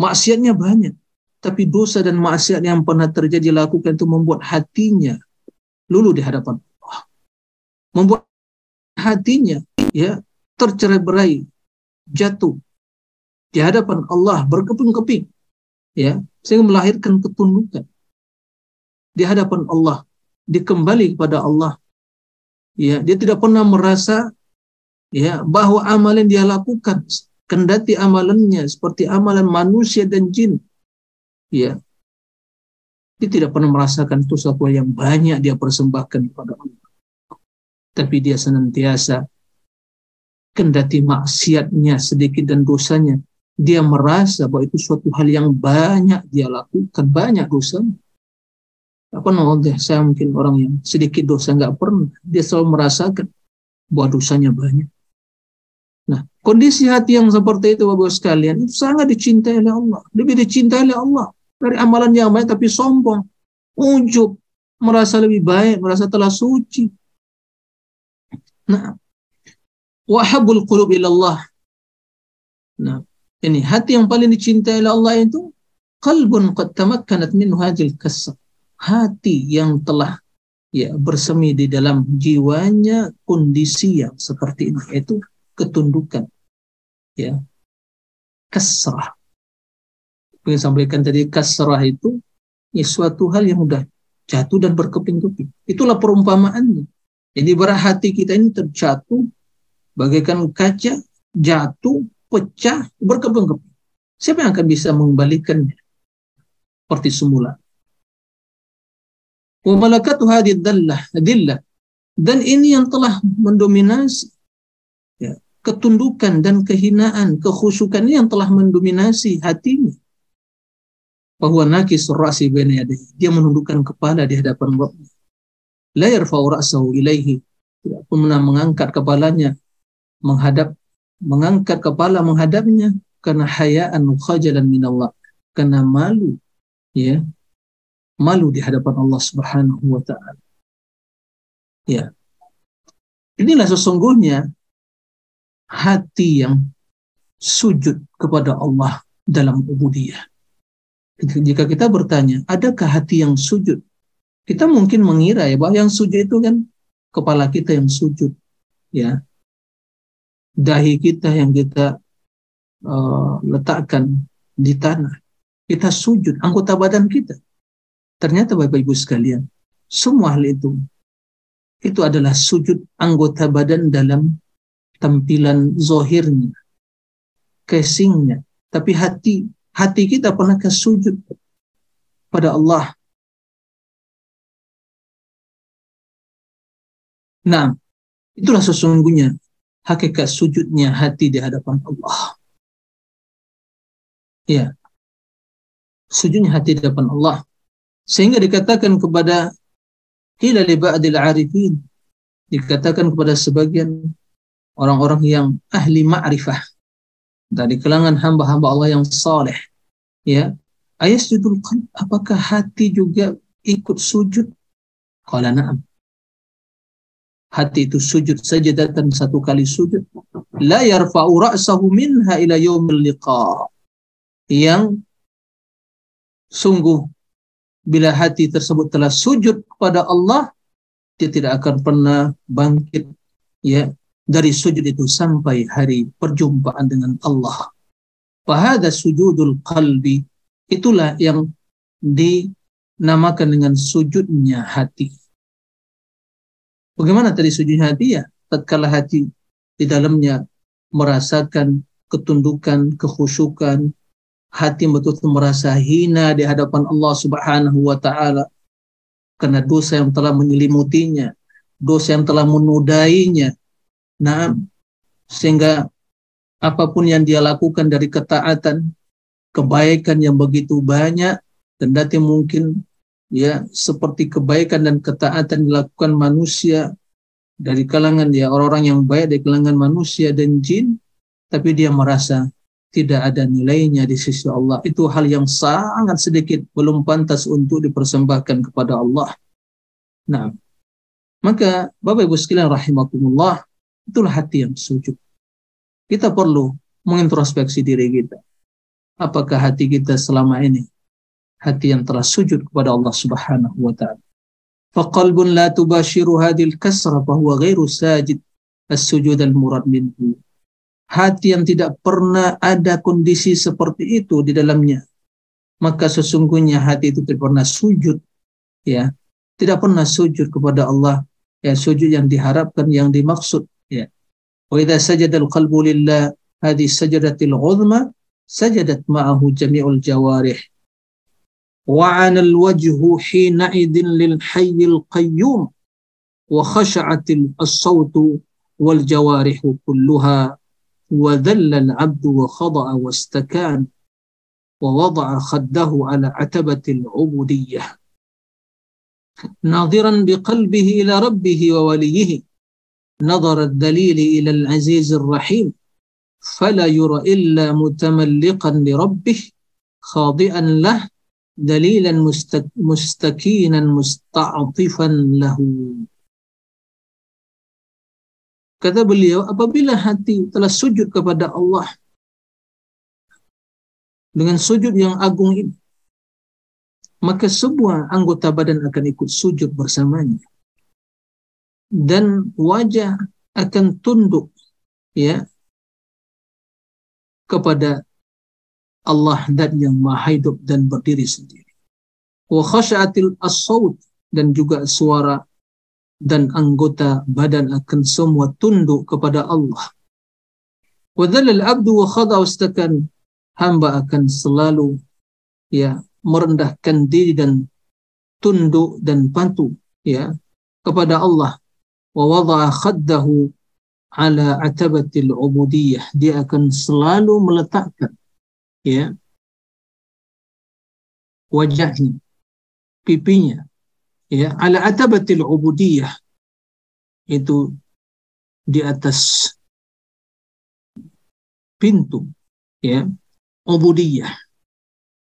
maksiatnya banyak, tapi dosa dan maksiat yang pernah terjadi lakukan itu membuat hatinya lulu di hadapan Allah. Membuat hatinya ya tercerai-berai, jatuh di hadapan Allah berkeping-keping ya sehingga melahirkan ketundukan di hadapan Allah dikembali kepada Allah ya dia tidak pernah merasa ya bahwa amalan dia lakukan kendati amalannya seperti amalan manusia dan jin ya dia tidak pernah merasakan itu sesuatu yang banyak dia persembahkan kepada Allah tapi dia senantiasa kendati maksiatnya sedikit dan dosanya dia merasa bahwa itu suatu hal yang banyak dia lakukan, banyak dosa. Apa namanya? Saya mungkin orang yang sedikit dosa nggak pernah. Dia selalu merasakan bahwa dosanya banyak. Kondisi hati yang seperti itu, Bapak sekalian, itu sangat dicintai oleh Allah. Lebih dicintai oleh Allah dari amalan yang baik, tapi sombong, ujub, merasa lebih baik, merasa telah suci. Nah, wahabul qulub ilallah. Nah, ini hati yang paling dicintai oleh Allah itu qalbun qad tamakkanat minhu hadhil kasr. Hati yang telah ya bersemi di dalam jiwanya kondisi yang seperti ini yaitu ketundukan. Ya. Kasrah. Yang sampaikan tadi kasrah itu ya suatu hal yang mudah jatuh dan berkeping-keping. Itulah perumpamaannya. Jadi berat hati kita ini terjatuh bagaikan kaca jatuh pecah, berkeping-keping. Siapa yang akan bisa mengembalikannya seperti semula? Wa malakatu hadillah, Dan ini yang telah mendominasi ketundukan dan kehinaan, kekhusukan ini yang telah mendominasi hatinya. Bahwa nakis rasi Dia menundukkan kepala di hadapan Rabbnya. La yarfa'u ilaihi. Tidak pernah mengangkat kepalanya menghadap mengangkat kepala menghadapnya karena hayaan khajalan minallah karena malu ya malu di hadapan Allah Subhanahu wa taala ya inilah sesungguhnya hati yang sujud kepada Allah dalam ubudiyah. Jika kita bertanya adakah hati yang sujud? Kita mungkin mengira ya bahwa yang sujud itu kan kepala kita yang sujud ya. Dahi kita yang kita uh, letakkan di tanah. Kita sujud anggota badan kita. Ternyata bapak ibu sekalian semua hal itu itu adalah sujud anggota badan dalam tampilan zohirnya casingnya tapi hati hati kita pernahkah sujud pada Allah Nah, itulah sesungguhnya hakikat sujudnya hati di hadapan Allah. Ya. Sujudnya hati di hadapan Allah. Sehingga dikatakan kepada qila li arifin dikatakan kepada sebagian orang-orang yang ahli ma'rifah. Dari kalangan hamba-hamba Allah yang saleh. Ya ayasjudul qalb apakah hati juga ikut sujud? Qala na'am. Hati itu sujud sajadatan satu kali sujud. La yarfa'u ra'sahu minha ila yaumil liqa. Yang sungguh bila hati tersebut telah sujud kepada Allah dia tidak akan pernah bangkit. Ya dari sujud itu sampai hari perjumpaan dengan Allah. Fahada sujudul qalbi itulah yang dinamakan dengan sujudnya hati. Bagaimana tadi sujud hati ya? Tatkala hati di dalamnya merasakan ketundukan, kekhusyukan, hati betul-betul merasa hina di hadapan Allah Subhanahu wa taala karena dosa yang telah menyelimutinya, dosa yang telah menudainya. Nah, sehingga apa pun yang dia lakukan dari ketaatan, kebaikan yang begitu banyak dan dati mungkin ya seperti kebaikan dan ketaatan dilakukan manusia dari kalangan ya orang-orang yang baik dari kalangan manusia dan jin tapi dia merasa tidak ada nilainya di sisi Allah. Itu hal yang sangat sedikit belum pantas untuk dipersembahkan kepada Allah. Nah maka Bapak Ibu sekalian rahimakumullah itulah hati yang sujud kita perlu mengintrospeksi diri kita apakah hati kita selama ini hati yang telah sujud kepada Allah Subhanahu wa taala. Faqalbun la tubashiru hadil kasra fahuwa ghairu sajid as-sujud al-murad minhu. Hati yang tidak pernah ada kondisi seperti itu di dalamnya, maka sesungguhnya hati itu tidak pernah sujud, ya, tidak pernah sujud kepada Allah, ya, sujud yang diharapkan, yang dimaksud, idza sajada al-qalbu lillah hadhihi sajadatil uzma sajadat ma'ahu jami'ul jawarih وعن الوجه حينئذ للحي القيوم وخشعت الصوت والجوارح كلها وذل العبد وخضع واستكان ووضع خده على عتبة العبودية. ناظرا بقلبه إلى ربه ووليه نظر الدليل إلى العزيز الرحيم فلا يرى إلا متملقا لربه خاضئا له dalilan mustakinan musta'atifan lahu. Kata beliau, apabila hati telah sujud kepada Allah dengan sujud yang agung ini, maka sebuah anggota badan akan ikut sujud bersamanya. Dan wajah akan tunduk ya kepada Allah dan yang maha hidup dan berdiri sendiri. Wa khasyatil as dan juga suara dan anggota badan akan semua tunduk kepada Allah. Wa dhallal abdu wa khada wastakan hamba akan selalu ya merendahkan diri dan tunduk dan patuh ya kepada Allah wa wada'a khaddahu ala atabatil ubudiyah dia akan selalu meletakkan ya wajahnya pipinya ya ala atabatil ubudiyah itu di atas pintu ya ubudiyah.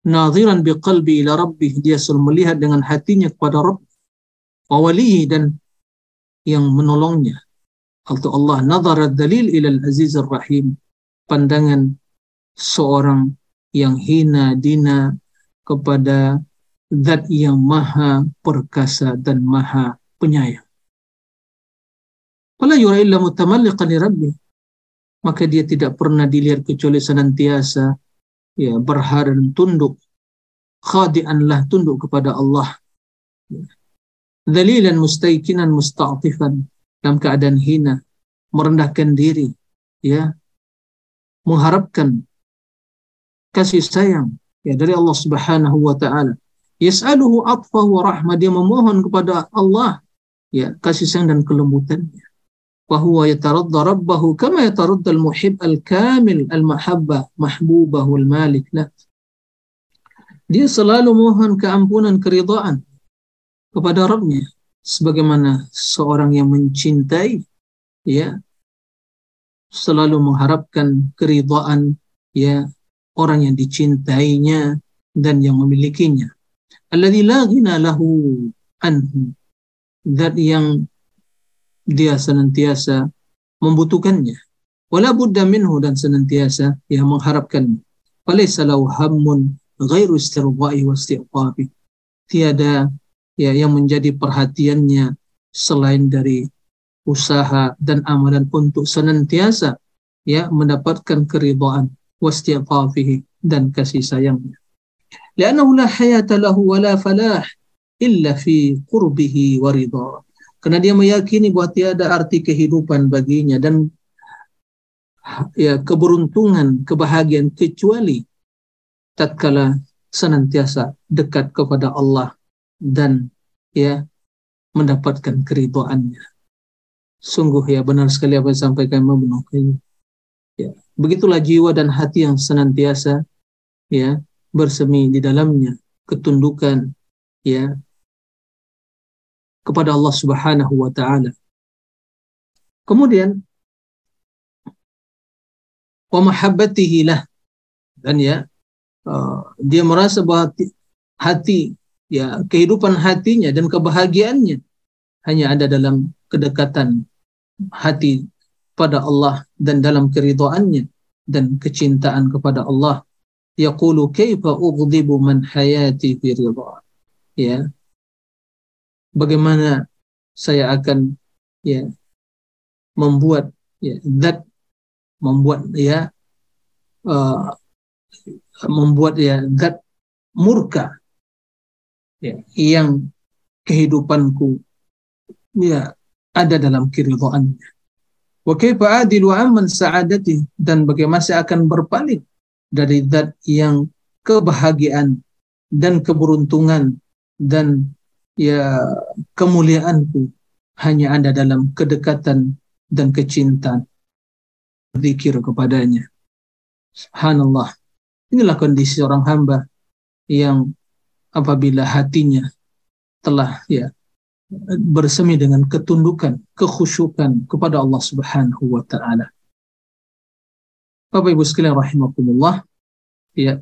Nadhiran biqalbi ila rabbih. Dia selalu melihat dengan hatinya kepada Rabb wa dan yang menolongnya atau Allah nadhara dalil ila al-aziz rahim pandangan seorang yang hina dina kepada zat yang maha perkasa dan maha penyayang. Fala yura illa mutamalliqan li. Maka dia tidak pernah dilihat kecuali senantiasa ya berharap tunduk khadi'anlah tunduk kepada Allah dalilan mustaikinan musta'tifan dalam keadaan hina merendahkan diri ya. Mengharapkan kasih sayang ya dari Allah Subhanahu wa taala. Yas'aluhu atfah wa rahmah dia memohon kepada Allah ya kasih sayang dan kelembutannya. Wa huwa yataradda rabbahu kama yataradda al-muhib al-kamil al-mahabbah mahbubahu al-malik. Lah dia selalu mohon keampunan keridhaan kepada Rabbnya sebagaimana seorang yang mencintai ya selalu mengharapkan keridhaan ya orang yang dicintainya dan yang memilikinya. Alladzi la ghina lahu anhu. Zat yang dia senantiasa membutuhkannya. Wala budda minhu dan senantiasa yang mengharapkannya. Falaysa lahu hammun ghairu istirda'i wa. Tiada ya yang menjadi perhatiannya selain dari usaha dan amalan untuk senantiasa ya mendapatkan keridhaan wastiqafihi dan kasih sayangnya. Li'annahu la hayata lahu wa la falah illa fi qurbihi wa. Karena dia meyakini bahwa tiada arti kehidupan baginya dan ya keberuntungan, kebahagiaan kecuali tatkala senantiasa dekat kepada Allah dan ya mendapatkan keridhaannya. Sungguh ya benar sekali apa yang disampaikan Imam Ya, begitulah jiwa dan hati yang senantiasa ya bersemi di dalamnya ketundukan ya kepada Allah Subhanahu wa taala. Kemudian wa mahabbatihi lah dan ya Uh, dia merasa bahwa hati ya kehidupan hatinya dan kebahagiaannya hanya ada dalam kedekatan hati pada Allah dan dalam keridhaannya dan kecintaan kepada Allah. Yaqulu kaifa ughdibu man hayati fi ridha. Ya. Bagaimana saya akan ya membuat ya that membuat ya uh, membuat ya zat murka ya, yang kehidupanku ya ada dalam keridhaannya. Wa kaifa adilu amman sa'adati dan bagaimana saya akan berpaling dari zat yang kebahagiaan dan keberuntungan dan ya kemuliaanku hanya ada dalam kedekatan dan kecintaan zikir kepadanya. Subhanallah. Inilah kondisi seorang hamba yang apabila hatinya telah ya bersemi dengan ketundukan, kekhusyukan kepada Allah Subhanahu wa taala. Bapak Ibu sekalian rahimakumullah, ya.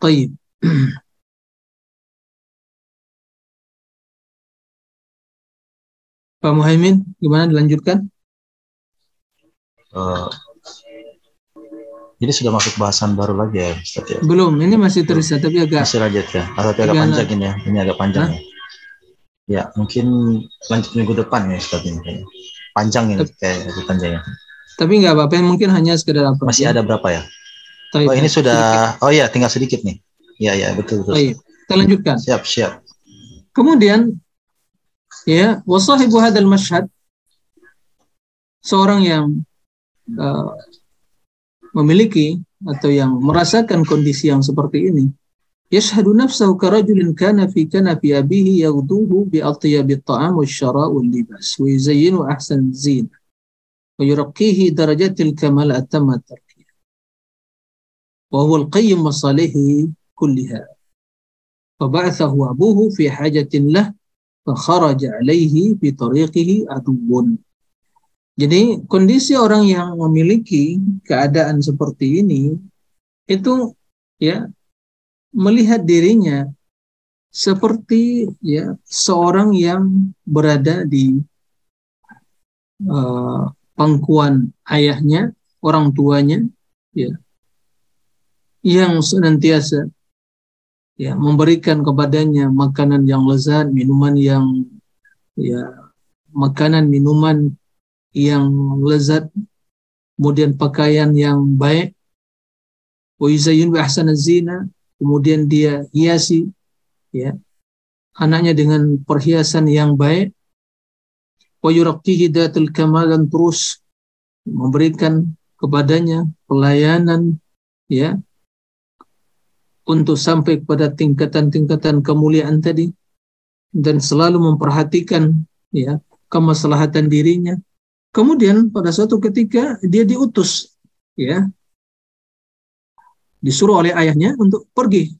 Baik. *clears throat* Pak Muhaimin, gimana dilanjutkan? Uh, jadi sudah masuk bahasan baru lagi ya Ustaz ya? Belum, ini masih terus ya, tapi agak masih lanjut ya. Atau agak panjang ini ya. Ini agak panjang Hah? ya. Ya, mungkin lanjut minggu depan ya Ustaz ini Panjang ini kayak itu panjangnya. Tapi nggak apa-apa, mungkin hanya sekedar apa. Masih ada berapa ya? Oh, ini sudah sedikit. Oh ya, tinggal sedikit nih. Iya, iya, betul betul. Baik. Kita lanjutkan. Siap, siap. Kemudian ya, wasahibu hadal mashhad seorang yang uh, memiliki atau yang merasakan kondisi yang seperti ini yashhadu nafsahu karajulin kana fi kanafi abihi yaghduhu bi atyabi at-ta'am wasyara wal libas wa yuzayyinu ahsan zin wa yurqihi darajatil kamal atamma tarkiyah wa huwa al-qayyim masalihi kulliha فبعثه أبوه في حاجة له فخرج عليه في طريقه عدو jadi kondisi orang yang memiliki keadaan seperti ini itu ya melihat dirinya seperti ya seorang yang berada di uh, pangkuan ayahnya, orang tuanya, ya, yang senantiasa ya memberikan kepadanya makanan yang lezat, minuman yang ya makanan minuman yang lezat, kemudian pakaian yang baik, wa yuzayyinu zina, kemudian dia hiasi ya anaknya dengan perhiasan yang baik, wa yuraqqihi datul kamal dan terus memberikan kepadanya pelayanan ya untuk sampai kepada tingkatan-tingkatan kemuliaan tadi dan selalu memperhatikan ya kemaslahatan dirinya Kemudian pada suatu ketika dia diutus, ya, disuruh oleh ayahnya untuk pergi,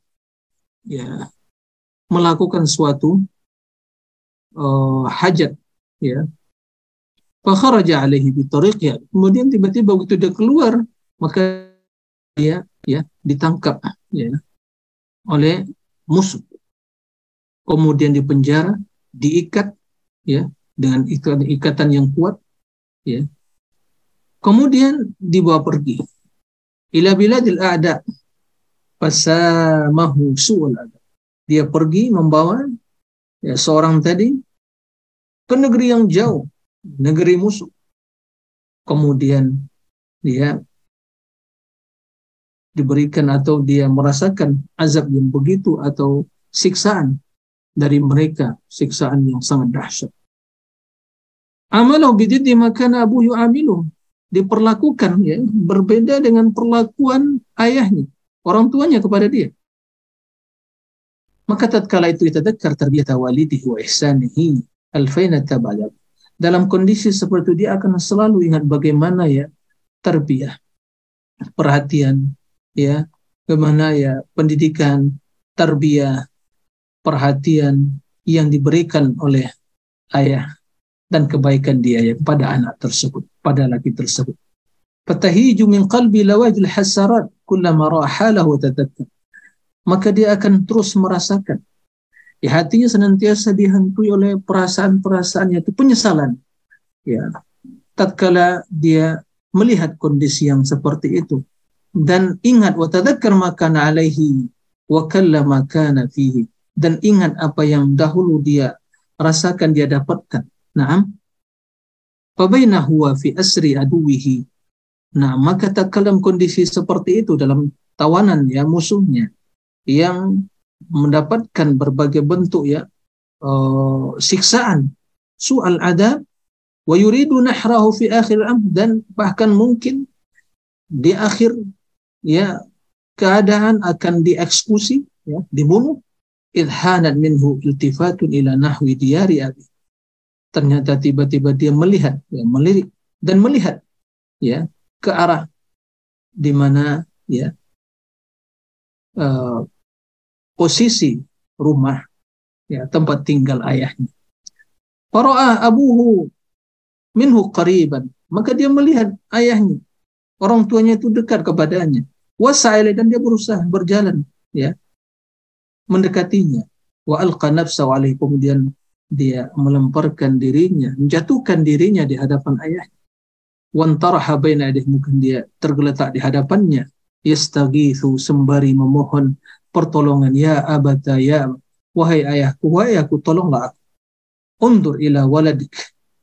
ya, melakukan suatu uh, hajat, ya. Fakharaja alaihi ya. Kemudian tiba-tiba waktu dia keluar, maka dia ya ditangkap ya oleh musuh. Kemudian dipenjara, diikat ya dengan ikatan yang kuat ya. Kemudian dibawa pergi ila biladil a'da fasamahu su'ul adab. Dia pergi membawa ya, seorang tadi ke negeri yang jauh, negeri musuh. Kemudian dia diberikan atau dia merasakan azab yang begitu atau siksaan dari mereka, siksaan yang sangat dahsyat. Amalahu bididdi makana abu yu'amilu. Diperlakukan ya, berbeda dengan perlakuan ayahnya, orang tuanya kepada dia. Maka tatkala itu ditadakar tarbiyata walidihi wa ihsanihi alfaina tabala. Dalam kondisi seperti itu dia akan selalu ingat bagaimana ya tarbiyah, perhatian, ya, bagaimana ya pendidikan, tarbiyah, perhatian yang diberikan oleh ayah dan kebaikan dia ya kepada anak tersebut, pada laki tersebut. Fatahiju min qalbi lawajil hasarat kullama rahalahu tadakkar. Maka dia akan terus merasakan. Di hatinya senantiasa dihantui oleh perasaan-perasaan itu penyesalan. Ya. Tatkala dia melihat kondisi yang seperti itu dan ingat wa tadakkar makana alaihi wa kallama kana fihi dan ingat apa yang dahulu dia rasakan dia dapatkan Naam. Fabaina huwa fi asri aduwihi. Nah, maka tak dalam kondisi seperti itu dalam tawanan ya musuhnya yang mendapatkan berbagai bentuk ya uh, siksaan, soal adab wa yuridu nahrahu fi akhir am dan bahkan mungkin di akhir ya keadaan akan dieksekusi ya dibunuh idhanat minhu iltifatun ila nahwi diyari abi ternyata tiba-tiba dia melihat, ya, melirik dan melihat ya ke arah di mana ya uh, posisi rumah ya tempat tinggal ayahnya. Fara'ah abuhu minhu qariban. Maka dia melihat ayahnya. Orang tuanya itu dekat kepadanya. Wasa'ila dan dia berusaha berjalan ya mendekatinya. Wa alqa nafsa kemudian dia melemparkan dirinya, menjatuhkan dirinya di hadapan ayahnya. Wantaraha baina mungkin dia tergeletak di hadapannya. Yastaghithu sembari memohon pertolongan. Ya abata, ya wahai ayahku, wahai aku, tolonglah aku. Undur ila waladik.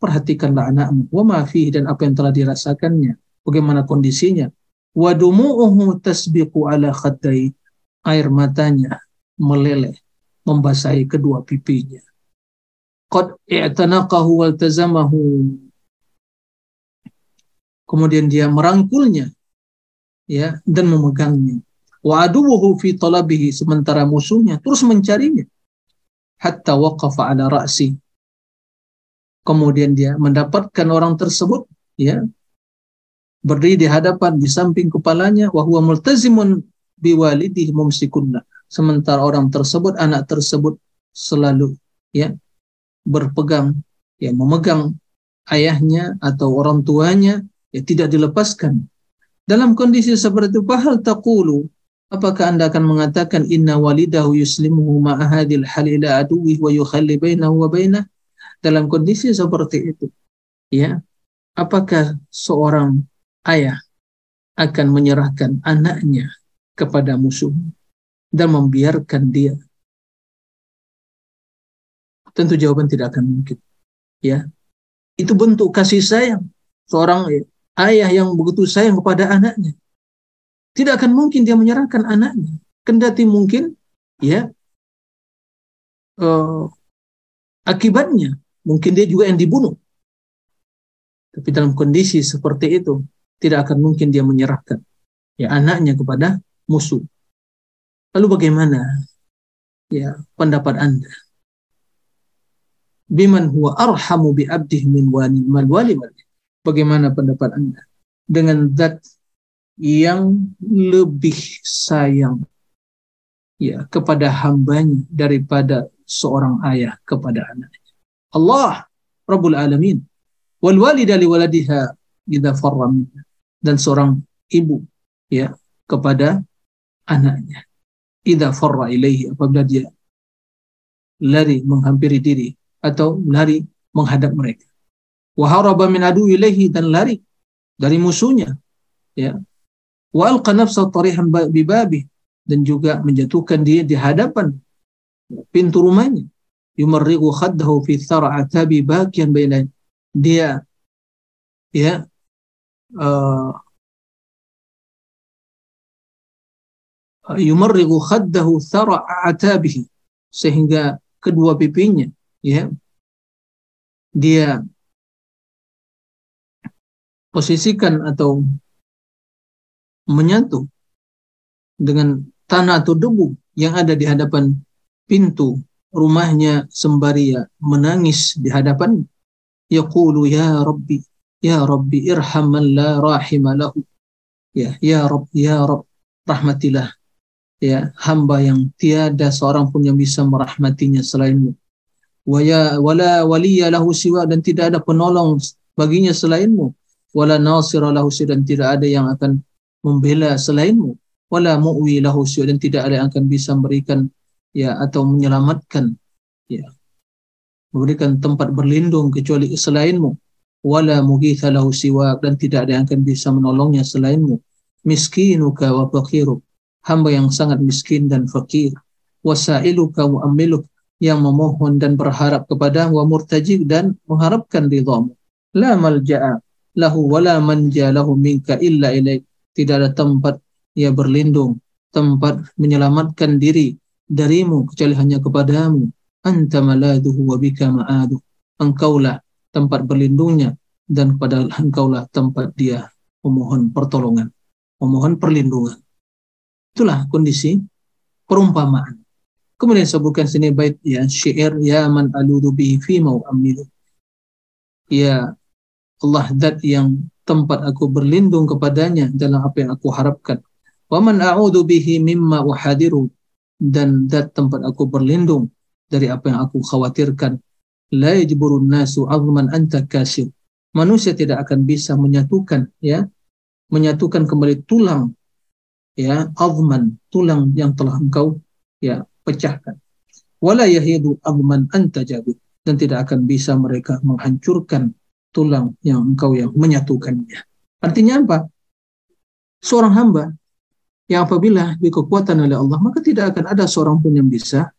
Perhatikanlah anakmu. Wa ma dan apa yang telah dirasakannya. Bagaimana kondisinya. Wa dumu'uhu tasbiqu ala khaddai. Air matanya meleleh membasahi kedua pipinya qad i'tanaqahu wal tazamahu kemudian dia merangkulnya ya dan memegangnya. Wa aduwuhu fi talabihi sementara musuhnya terus mencarinya. Hatta waqafa ala ra'si. Kemudian dia mendapatkan orang tersebut ya berdiri di hadapan di samping kepalanya wa huwa multazimun biwalidihi mumsikunna. Sementara orang tersebut anak tersebut selalu ya berpegang, ya memegang ayahnya atau orang tuanya ya tidak dilepaskan. Dalam kondisi seperti itu, bahal taqulu, apakah Anda akan mengatakan inna walidahu yuslimuhu ma'ahadil hal ila aduwih wa yukhalli bainahu wa bainah? Dalam kondisi seperti itu, ya, apakah seorang ayah akan menyerahkan anaknya kepada musuh dan membiarkan dia? Tentu jawaban tidak akan mungkin. Ya, itu bentuk kasih sayang seorang ayah yang begitu sayang kepada anaknya. Tidak akan mungkin dia menyerahkan anaknya. Kendati mungkin ya uh, akibatnya mungkin dia juga yang dibunuh. Tapi dalam kondisi seperti itu tidak akan mungkin dia menyerahkan ya anaknya kepada musuh. Lalu bagaimana ya pendapat Anda? Biman huwa arhamu bi abdih min mal wali Bagaimana pendapat Anda dengan zat yang lebih sayang? Ya kepada hambanya daripada seorang ayah kepada anaknya. Allah Rabbul Alamin. Wal walida li waladiha idza farra dan seorang ibu ya kepada anaknya. Idza farra ilaihi apabila dia lari menghampiri diri atau lari menghadap mereka. Waharaba min adu ilaihi dan lari dari musuhnya ya. Wa alqa tarihan bibabi dan juga menjatuhkan dia di hadapan pintu rumahnya. Yumarrigu khaddahu fi thara'atabi bakian baina dia ya uh, yumarrigu khaddahu thara'atabihi sehingga kedua pipinya ya. Dia posisikan atau menyatu dengan tanah atau debu yang ada di hadapan pintu rumahnya sembari ya menangis di hadapan. Yaqulu ya rabbi ya rabbi irham man la rahima lahu. Ya ya rabb ya rabb rahmatilah. Ya hamba yang tiada seorang pun yang bisa merahmatinya selainmu wa ya wala waliya lahu siwa dan tidak ada penolong baginya selainmu. Wala nasira lahu dan tidak ada yang akan membela selainmu. Wala mu'wi lahu dan tidak ada yang akan bisa memberikan ya atau menyelamatkan ya. Memberikan tempat berlindung kecuali selainmu. Wala mughitha lahu dan tidak ada yang akan bisa menolongnya selainmu. Miskinuka wa faqiruk hamba yang sangat miskin dan fakir. Wasailuka wa amiluk yang memohon dan berharap kepada wa murtajib dan mengharapkan ridhamu la malja'a lahu wala manja lahu minka illa ilaik. Tidak ada tempat ia berlindung, tempat menyelamatkan diri darimu kecuali hanya kepadamu. Anta maladuhu wa bika ma'aduh. Engkaulah tempat berlindungnya dan kepada engkaulah tempat dia memohon pertolongan, memohon perlindungan. Itulah kondisi perumpamaan. Kemudian sebutkan sini bait ya syair ya man aludu bihi fi mau amilu. Ya Allah zat yang tempat aku berlindung kepadanya dalam apa yang aku harapkan. Wa man a'udzu bihi mimma uhadiru dan zat tempat aku berlindung dari apa yang aku khawatirkan. La yajburun nasu 'azman anta kasir. Manusia tidak akan bisa menyatukan ya, menyatukan kembali tulang ya, azman, tulang yang telah engkau ya pecahkan. Wala yahidu azman anta dan tidak akan bisa mereka menghancurkan tulang yang engkau yang menyatukannya. Artinya apa? Seorang hamba yang apabila dikekuatan oleh Allah, maka tidak akan ada seorang pun yang bisa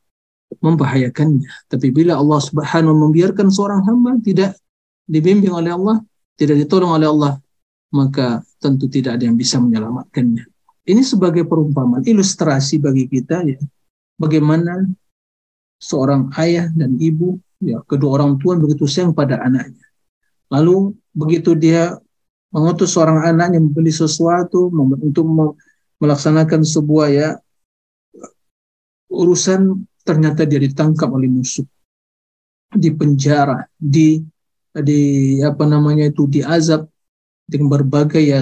membahayakannya. Tapi bila Allah Subhanahu membiarkan seorang hamba tidak dibimbing oleh Allah, tidak ditolong oleh Allah, maka tentu tidak ada yang bisa menyelamatkannya. Ini sebagai perumpamaan, ilustrasi bagi kita ya, bagaimana seorang ayah dan ibu, ya kedua orang tua begitu sayang pada anaknya. Lalu begitu dia mengutus seorang anaknya membeli sesuatu untuk melaksanakan sebuah ya urusan ternyata dia ditangkap oleh musuh di penjara di di apa namanya itu diazab dengan berbagai ya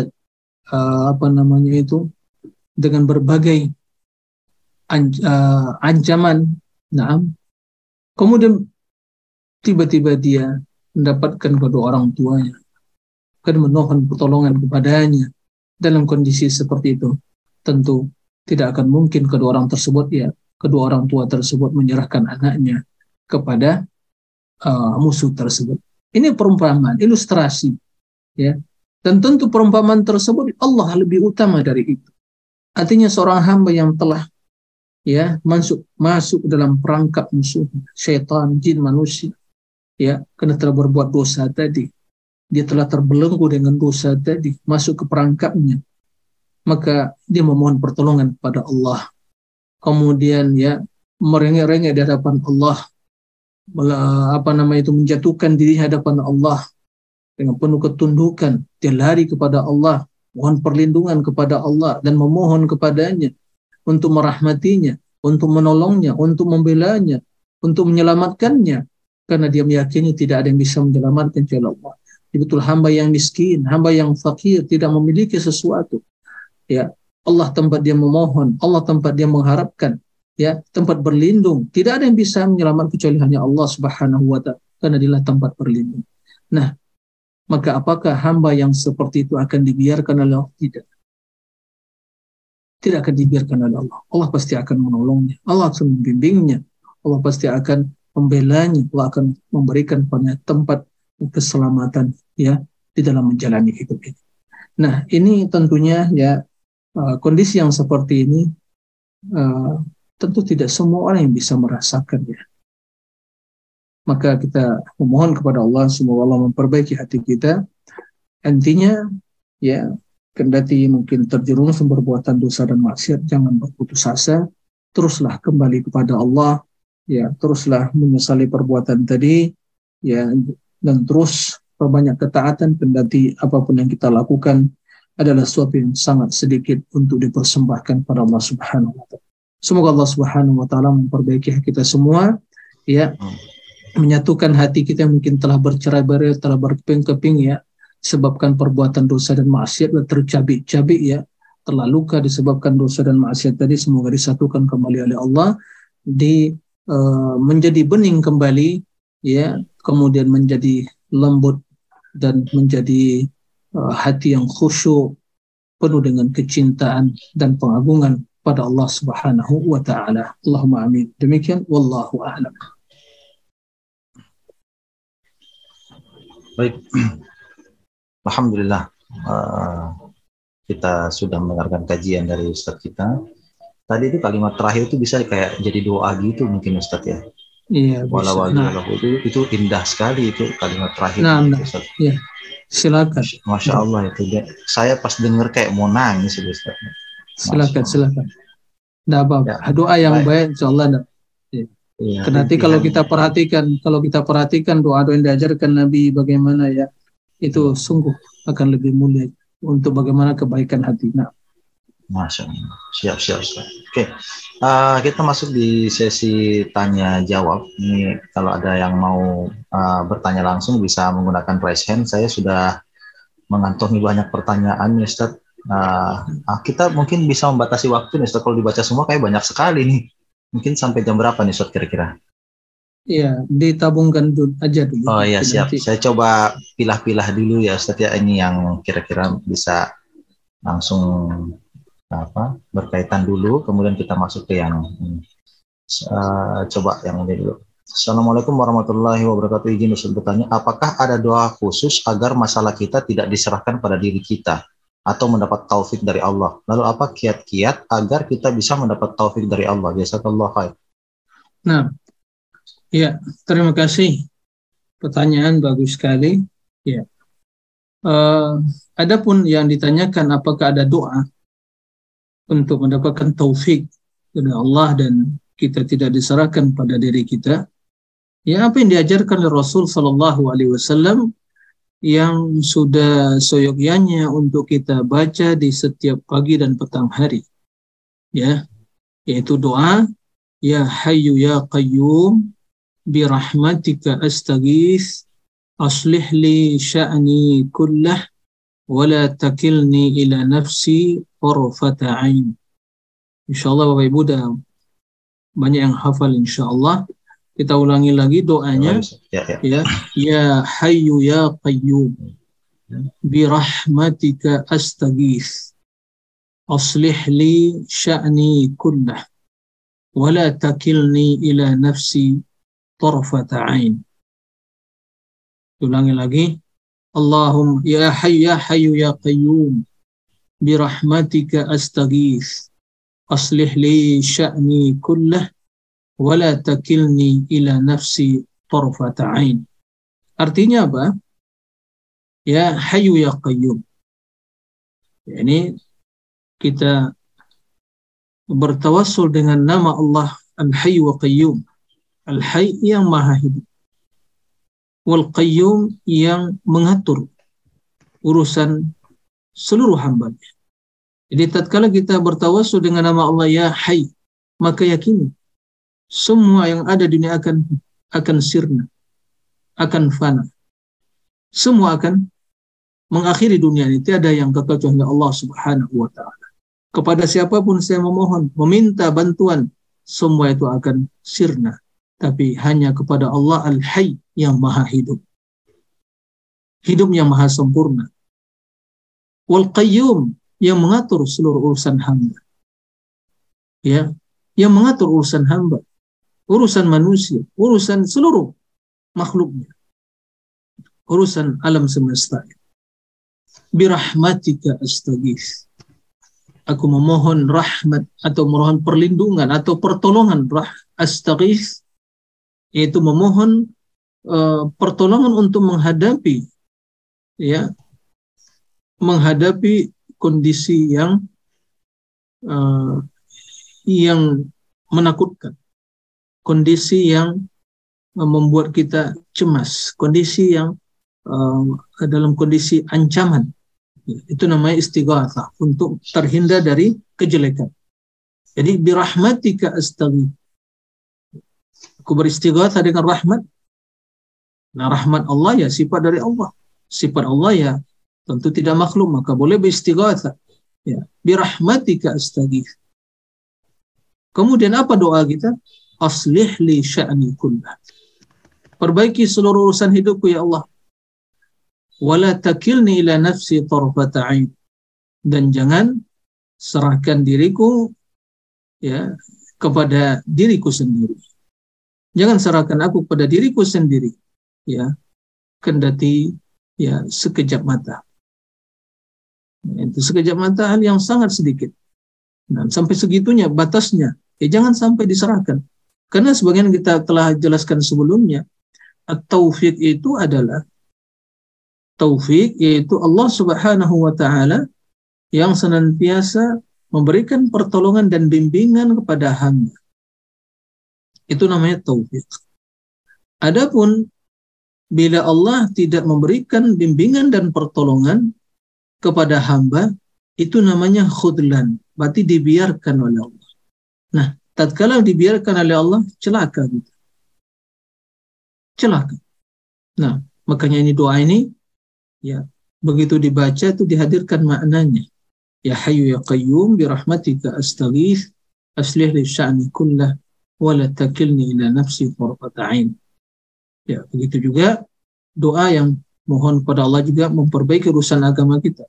uh, apa namanya itu dengan berbagai uh, ancaman nah kemudian tiba-tiba dia mendapatkan kedua orang tuanya, akan memohon pertolongan kepadanya dalam kondisi seperti itu, tentu tidak akan mungkin kedua orang tersebut ya kedua orang tua tersebut menyerahkan anaknya kepada uh, musuh tersebut. Ini perumpamaan, ilustrasi, ya. Dan tentu perumpamaan tersebut Allah lebih utama dari itu. Artinya seorang hamba yang telah ya masuk masuk dalam perangkap musuh syaitan, jin, manusia, ya karena telah berbuat dosa tadi, dia telah terbelenggu dengan dosa tadi, masuk ke perangkapnya, maka dia memohon pertolongan kepada Allah. Kemudian ya merengek-rengek di hadapan Allah, apa nama itu menjatuhkan diri di hadapan Allah. Dengan penuh ketundukan. Dia lari kepada Allah, mohon perlindungan kepada Allah dan memohon kepadanya untuk merahmatinya, untuk menolongnya, untuk membelanya, untuk menyelamatkannya. Karena dia meyakini tidak ada yang bisa menyelamatkan kecuali Allah. Betul hamba yang miskin, hamba yang fakir, tidak memiliki sesuatu ya Allah tempat dia memohon, Allah tempat dia mengharapkan, ya tempat berlindung. Tidak ada yang bisa menyelamatkan kecuali hanya Allah Subhanahu wa taala karena dia tempat berlindung. Nah, maka apakah hamba yang seperti itu akan dibiarkan oleh Allah? Tidak. Tidak akan dibiarkan oleh Allah. Allah pasti akan menolongnya. Allah akan membimbingnya. Allah pasti akan membelanya. Allah akan memberikan pada tempat keselamatan ya di dalam menjalani hidup ini. Nah, ini tentunya ya uh, kondisi yang seperti ini uh, tentu tidak semua orang yang bisa merasakan ya. Maka kita memohon kepada Allah semoga Allah memperbaiki hati kita. Intinya ya kendati mungkin terjerumus perbuatan dosa dan maksiat jangan berputus asa, teruslah kembali kepada Allah. Ya, teruslah menyesali perbuatan tadi. Ya dan terus perbanyak ketaatan. Kendati apa pun yang kita lakukan adalah sesuatu yang sangat sedikit untuk dipersembahkan pada Allah Subhanahu wa taala. Semoga Allah Subhanahu wa taala memperbaiki kita semua. Ya menyatukan hati kita yang mungkin telah bercerai-berai, telah berkeping-keping ya sebabkan perbuatan dosa dan maksiat tercabik-cabik ya telah luka disebabkan dosa dan maksiat tadi semoga disatukan kembali oleh Allah di uh, menjadi bening kembali ya kemudian menjadi lembut dan menjadi Uh, hati yang khusyuk, penuh dengan kecintaan dan pengagungan pada Allah Subhanahu wa taala. Allahumma amin. Demikian wallahu a'lam. Baik. Alhamdulillah uh, kita sudah mendengarkan kajian dari Ustadz kita. Tadi itu kalimat terakhir itu bisa kayak jadi doa gitu mungkin Ustadz ya. Iya, walau nah. itu itu indah sekali itu kalimat terakhir. Nah, nah. Ustadz. Iya. Silakan. Masya Allah itu. Saya pas denger kayak mau nangis itu Ustaz. Silakan, silakan. Tidak apa-apa. Ya. Doa yang baik, baik insya Allah. Ya. Ya, nanti kalau kita perhatikan, kalau kita perhatikan doa-doa yang diajarkan Nabi bagaimana ya, itu sungguh akan lebih mulia untuk bagaimana kebaikan hati. Nah. Masya Allah. Siap, siap, siap. Oke, uh, kita masuk di sesi tanya jawab. Ini kalau ada yang mau uh, bertanya langsung bisa menggunakan raise hand. Saya sudah mengantongi banyak pertanyaan, Ustaz. Uh, kita mungkin bisa membatasi waktu, Ustaz. Kalau dibaca semua kayak banyak sekali nih. Mungkin sampai jam berapa nih, Ustaz, kira-kira? Iya, ditabungkan dulu aja dulu. Oh iya, siap. Nanti. Saya coba pilah-pilah dulu ya, Ustaz ya. Ini yang kira-kira bisa langsung apa berkaitan dulu, kemudian kita masuk ke yang uh, coba yang ini dulu. Assalamualaikum warahmatullahi wabarakatuh. Izin Ustaz bertanya, apakah ada doa khusus agar masalah kita tidak diserahkan pada diri kita atau mendapat taufik dari Allah? Lalu apa kiat-kiat agar kita bisa mendapat taufik dari Allah? Jazakallah khair. Nah, ya, terima kasih. Pertanyaan bagus sekali. Ya. Uh, adapun yang ditanyakan apakah ada doa untuk mendapatkan taufik dari Allah dan kita tidak diserahkan pada diri kita. Ya apa yang diajarkan oleh Rasul Shallallahu Alaihi Wasallam yang sudah soyogyanya untuk kita baca di setiap pagi dan petang hari. Ya, yaitu doa Ya Hayyu Ya Qayyum birahmatika astaghith aslih li sya'ni kullah wala takilni ila nafsi tarfata ain. Insyaallah Bapak Ibu banyak yang hafal insyaallah. Kita ulangi lagi doanya. Ya, ya. Ya, ya Hayyu ya Qayyum. Bi rahmatika astaghits. Aslih li sya'ni kullah. Wa la takilni ila nafsi tarfata 'ain. Ulangi lagi. Allahumma ya Hayyu ya Hayyu ya Qayyum. Bi rahmatika astaghits. Aslih li sya'ni kullah wala takilni ila nafsi tarfata ain. Artinya apa? Ya Hayyu ya Qayyum. Ya, ini kita bertawassul dengan nama Allah Al-Hayy wa Qayyum. Al-Hayy yang maha hidup. Wal Qayyum yang mengatur urusan seluruh hambanya. Jadi tatkala kita bertawassul dengan nama Allah ya Hayy, maka yakini semua yang ada di dunia akan akan sirna, akan fana. Semua akan mengakhiri dunia ini. Tiada yang kekal Allah Subhanahu wa taala. Kepada siapa pun saya memohon, meminta bantuan, semua itu akan sirna. Tapi hanya kepada Allah Al-Hayy yang maha hidup. Hidup yang maha sempurna. Wal Qayyum yang mengatur seluruh urusan hamba. Ya, yang mengatur urusan hamba urusan manusia, urusan seluruh makhluknya, urusan alam semesta. Birahmatika astagis. Aku memohon rahmat atau memohon perlindungan atau pertolongan rah astagis yaitu memohon uh, pertolongan untuk menghadapi ya menghadapi kondisi yang uh, yang menakutkan kondisi yang uh, membuat kita cemas, kondisi yang uh, dalam kondisi ancaman. Itu namanya istighatsah untuk terhindar dari kejelekan. Jadi birahmatika astaghi. Aku beristighatsah dengan rahmat. Nah, rahmat Allah ya sifat dari Allah. Sifat Allah ya tentu tidak makhluk, maka boleh beristighatsah. Ya, birahmatika astaghi. Kemudian apa doa kita? aslih li sya'ni kullah. Perbaiki seluruh urusan hidupku ya Allah. Wala takilni ila nafsi tarfata. Dan jangan serahkan diriku ya kepada diriku sendiri. Jangan serahkan aku kepada diriku sendiri. Ya, kendati ya sekejap mata. Itu sekejap mata hal yang sangat sedikit. Nah, sampai segitunya batasnya. Ya jangan sampai diserahkan. Karena sebagian kita telah jelaskan sebelumnya, taufik itu adalah taufik yaitu Allah Subhanahu wa taala yang senantiasa memberikan pertolongan dan bimbingan kepada hamba. Itu namanya taufik. Adapun bila Allah tidak memberikan bimbingan dan pertolongan kepada hamba, itu namanya khudlan, berarti dibiarkan oleh Allah. Nah, tatkala dibiarkan oleh Allah celaka gitu. Celaka. Nah, makanya ini doa ini ya begitu dibaca itu dihadirkan maknanya. Ya Hayyu ya Qayyum bi rahmatika astaghith aslih li sya'ni kullah wala takilni ila nafsi qurrata'in. Ya, begitu juga doa yang mohon kepada Allah juga memperbaiki urusan agama kita.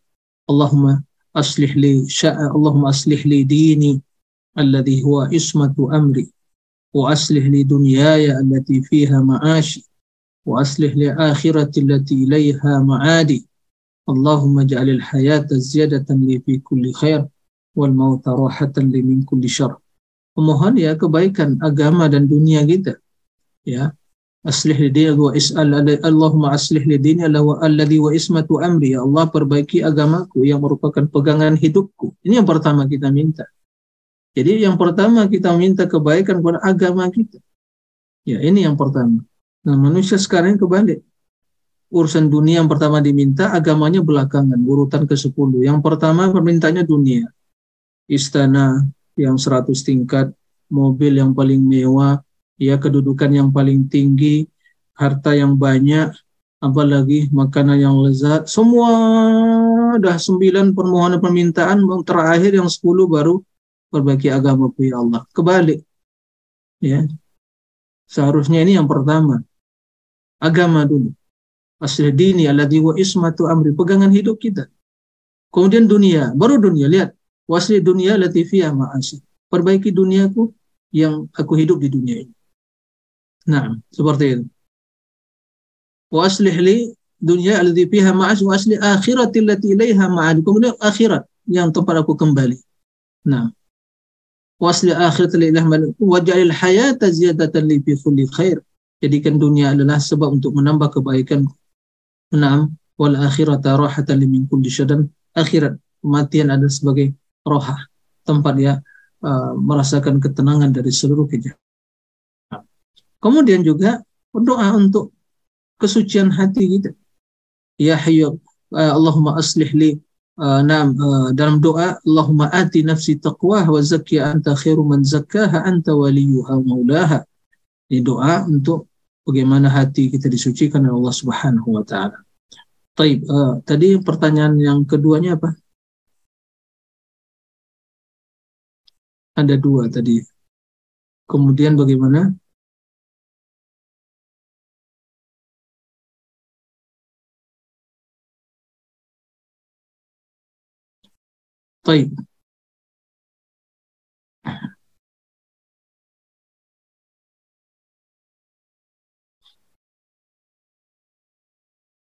Allahumma aslih li sya'a Allahumma aslih li dini alladhi huwa ismatu amri wa aslih li dunyaya allati fiha ma'ashi wa aslih li akhirati allati ilaiha ma'adi Allahumma ja'alil hayata ziyadatan li fi kulli khair wal mauta rahatan li min kulli syarr Memohon ya kebaikan agama dan dunia kita. Ya. Aslih li dini wa is'al Allahumma aslih li dini alladhi wa ismatu amri. Ya Allah perbaiki agamaku yang merupakan pegangan hidupku. Ini yang pertama kita minta. Jadi yang pertama kita minta kebaikan kepada agama kita. Ya ini yang pertama. Nah manusia sekarang kebalik. Urusan dunia yang pertama diminta, agamanya belakangan, urutan ke-10. Yang pertama permintaannya dunia. Istana yang 100 tingkat, mobil yang paling mewah, ya kedudukan yang paling tinggi, harta yang banyak, apalagi makanan yang lezat. Semua dah sembilan permohonan permintaan, terakhir yang 10 baru perbaiki agamaku ya Allah. Kebalik. Ya. Seharusnya ini yang pertama. Agama dulu. Asli dini alladhi wa ismatu amri. Pegangan hidup kita. Kemudian dunia. Baru dunia. Lihat. Wasli dunia latifiyah ma'asyi. Perbaiki duniaku yang aku hidup di dunia ini. Nah, seperti itu. Wa aslih li dunia alladhi fiha ma'as wa asli akhirati allati ilaiha ma'ad. Kemudian akhirat yang tempat aku kembali. Nah, wasli akhirat li ilah wajalil hayata ziyadatan li fi kulli khair. Jadikan dunia adalah sebab untuk menambah kebaikan. Naam, wal akhirata rahatan li min kulli syadan. Akhirat, kematian adalah sebagai rohah, tempat ya uh, merasakan ketenangan dari seluruh kejahatan. Kemudian juga berdoa untuk kesucian hati kita. Ya hayyu uh, Allahumma aslih li uh, nam, uh, dalam doa Allahumma ati nafsi taqwa wa zakki anta khairu man zakkaha anta waliyuha maulaha. Ini doa untuk bagaimana hati kita disucikan oleh Allah Subhanahu wa taala. Taib, uh, tadi pertanyaan yang keduanya apa? Ada dua tadi. Kemudian bagaimana? Taib.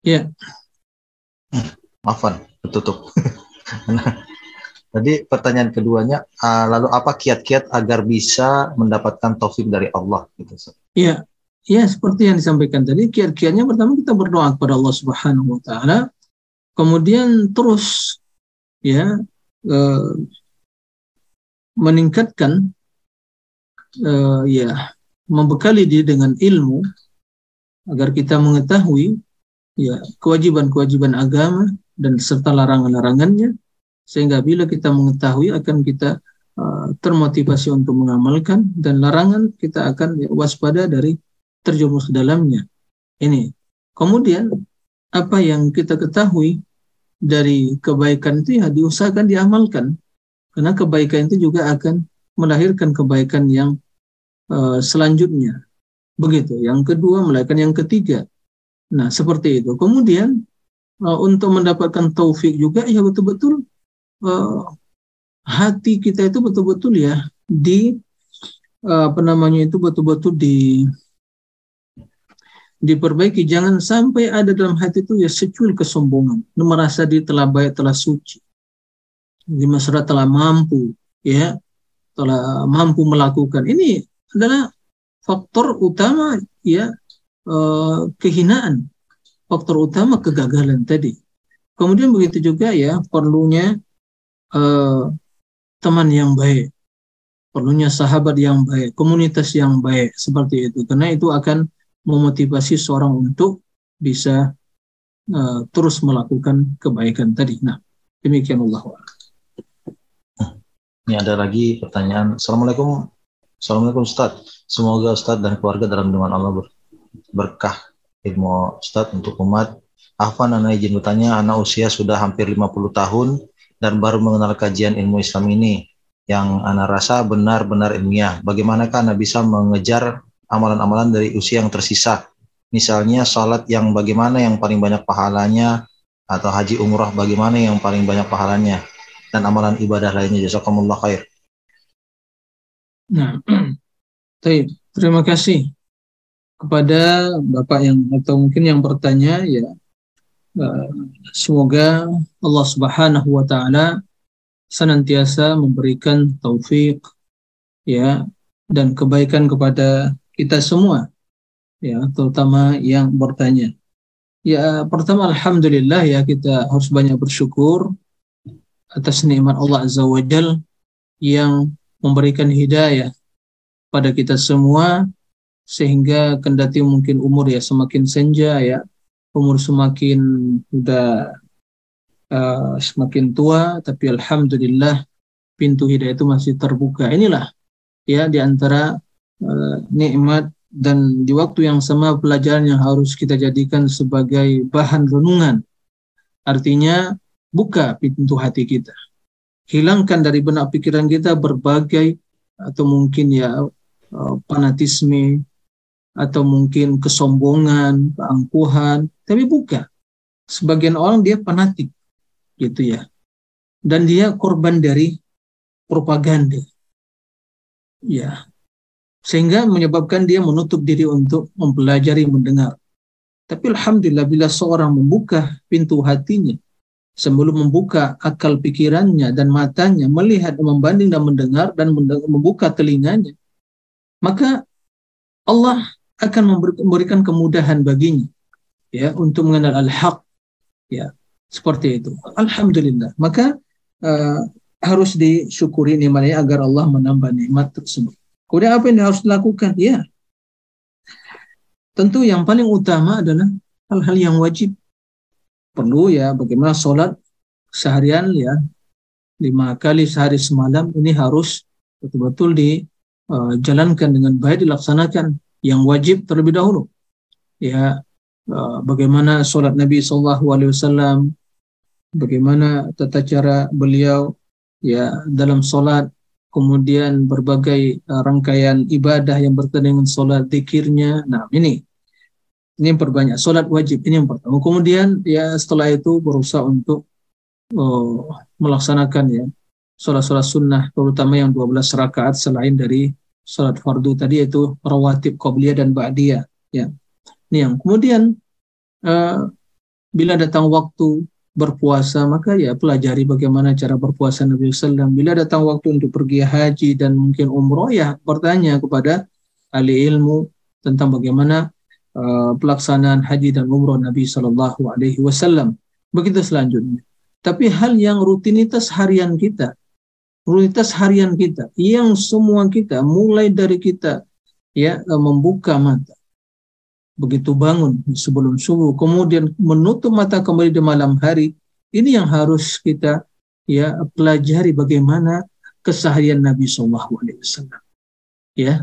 Ya. Maafan, tertutup. *laughs* Tadi pertanyaan keduanya, uh, lalu apa kiat-kiat agar bisa mendapatkan taufik dari Allah? Gitu. Ya, ya seperti yang disampaikan tadi, kiat-kiatnya pertama kita berdoa kepada Allah Subhanahu Wa Taala, kemudian terus ya uh, meningkatkan uh, ya membekali diri dengan ilmu agar kita mengetahui ya kewajiban-kewajiban agama dan serta larangan-larangannya sehingga bila kita mengetahui akan kita uh, termotivasi untuk mengamalkan dan larangan kita akan waspada dari terjerumus ke dalamnya. Ini. Kemudian apa yang kita ketahui dari kebaikan itu ya diusahakan diamalkan. Karena kebaikan itu juga akan melahirkan kebaikan yang uh, selanjutnya. Begitu. Yang kedua melahirkan yang ketiga. Nah seperti itu. Kemudian uh, untuk mendapatkan taufik juga ya betul-betul uh, hati kita itu betul-betul ya di uh, apa namanya itu betul-betul di diperbaiki. Jangan sampai ada dalam hati itu ya secuil kesombongan. Merasa dia telah baik telah suci. Di masyarakat telah mampu ya. Telah mampu melakukan. Ini adalah faktor utama ya eh, kehinaan. Faktor utama kegagalan tadi. Kemudian begitu juga ya perlunya eh, teman yang baik perlunya sahabat yang baik komunitas yang baik seperti itu karena itu akan memotivasi seorang untuk bisa uh, terus melakukan kebaikan tadi. Nah, demikian Allah. Ini ada lagi pertanyaan. Assalamualaikum. Assalamualaikum Ustaz. Semoga Ustaz dan keluarga dalam lindungan Allah ber berkah ilmu Ustaz untuk umat. Afan anak izin bertanya, anak usia sudah hampir 50 tahun dan baru mengenal kajian ilmu Islam ini yang anak rasa benar-benar ilmiah. Bagaimanakah anak bisa mengejar amalan-amalan dari usia yang tersisa. Misalnya salat yang bagaimana yang paling banyak pahalanya atau haji umrah bagaimana yang paling banyak pahalanya dan amalan ibadah lainnya jazakumullah khair. Nah, *clears throat* terima kasih kepada Bapak yang atau mungkin yang bertanya ya semoga Allah Subhanahu wa taala senantiasa memberikan taufik ya dan kebaikan kepada kita semua ya terutama yang bertanya. Ya pertama alhamdulillah ya kita harus banyak bersyukur atas nikmat Allah azza wajal yang memberikan hidayah pada kita semua sehingga kendati mungkin umur ya semakin senja ya umur semakin udah uh, semakin tua tapi alhamdulillah pintu hidayah itu masih terbuka inilah ya di antara uh, nikmat dan di waktu yang sama pelajaran yang harus kita jadikan sebagai bahan renungan. Artinya buka pintu hati kita. Hilangkan dari benak pikiran kita berbagai atau mungkin ya uh, atau mungkin kesombongan, keangkuhan, tapi bukan. Sebagian orang dia fanatik, gitu ya. Dan dia korban dari propaganda. Ya. Sehingga menyebabkan dia menutup diri untuk mempelajari, mendengar. Tapi alhamdulillah bila seorang membuka pintu hatinya sebelum membuka akal pikirannya dan matanya melihat membanding dan mendengar dan membuka telinganya maka Allah akan memberikan kemudahan baginya ya untuk mengenal al-haq. Ya seperti itu. Alhamdulillah. Maka uh, harus disyukuri nikmatnya agar Allah menambah nikmat tersebut. Kemudian apa yang harus dilakukan? Ya. Tentu yang paling utama adalah hal-hal yang wajib. Perlu ya bagaimana sholat seharian ya. Lima kali sehari semalam ini harus betul-betul dijalankan uh, dengan baik dilaksanakan yang wajib terlebih dahulu. Ya uh, bagaimana sholat Nabi Wasallam? Bagaimana tata cara beliau ya dalam sholat kemudian berbagai uh, rangkaian ibadah yang berkaitan dengan sholat dikirnya nah ini. Ini yang perbanyak. Sholat wajib ini yang pertama. Kemudian ya setelah itu berusaha untuk oh, melaksanakan ya sholat-sholat sunnah terutama yang 12 rakaat selain dari sholat fardu tadi yaitu rawatib qobliyah dan ba'diyah ya ini yang kemudian uh, bila datang waktu berpuasa maka ya pelajari bagaimana cara berpuasa Nabi SAW bila datang waktu untuk pergi haji dan mungkin umroh ya bertanya kepada ahli ilmu tentang bagaimana uh, pelaksanaan haji dan umroh Nabi Shallallahu Alaihi Wasallam. Begitu selanjutnya. Tapi hal yang rutinitas harian kita, rutinitas harian kita, yang semua kita mulai dari kita ya uh, membuka mata, begitu bangun sebelum subuh, kemudian menutup mata kembali di malam hari, ini yang harus kita ya pelajari bagaimana keseharian Nabi Shallallahu Alaihi Wasallam. Ya,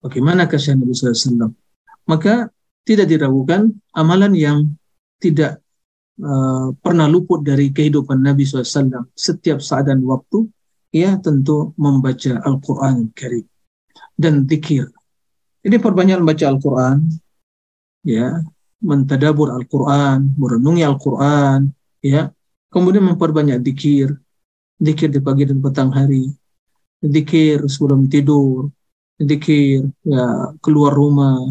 bagaimana keseharian Nabi SAW maka tidak diragukan amalan yang tidak uh, pernah luput dari kehidupan Nabi SAW setiap saat dan waktu, ya tentu membaca Al-Quran Karim dan zikir. Ini perbanyak membaca Al-Quran, ya, mentadabur Al-Quran, merenungi Al-Quran, ya, kemudian memperbanyak zikir, zikir di pagi dan petang hari, zikir sebelum tidur, zikir ya keluar rumah,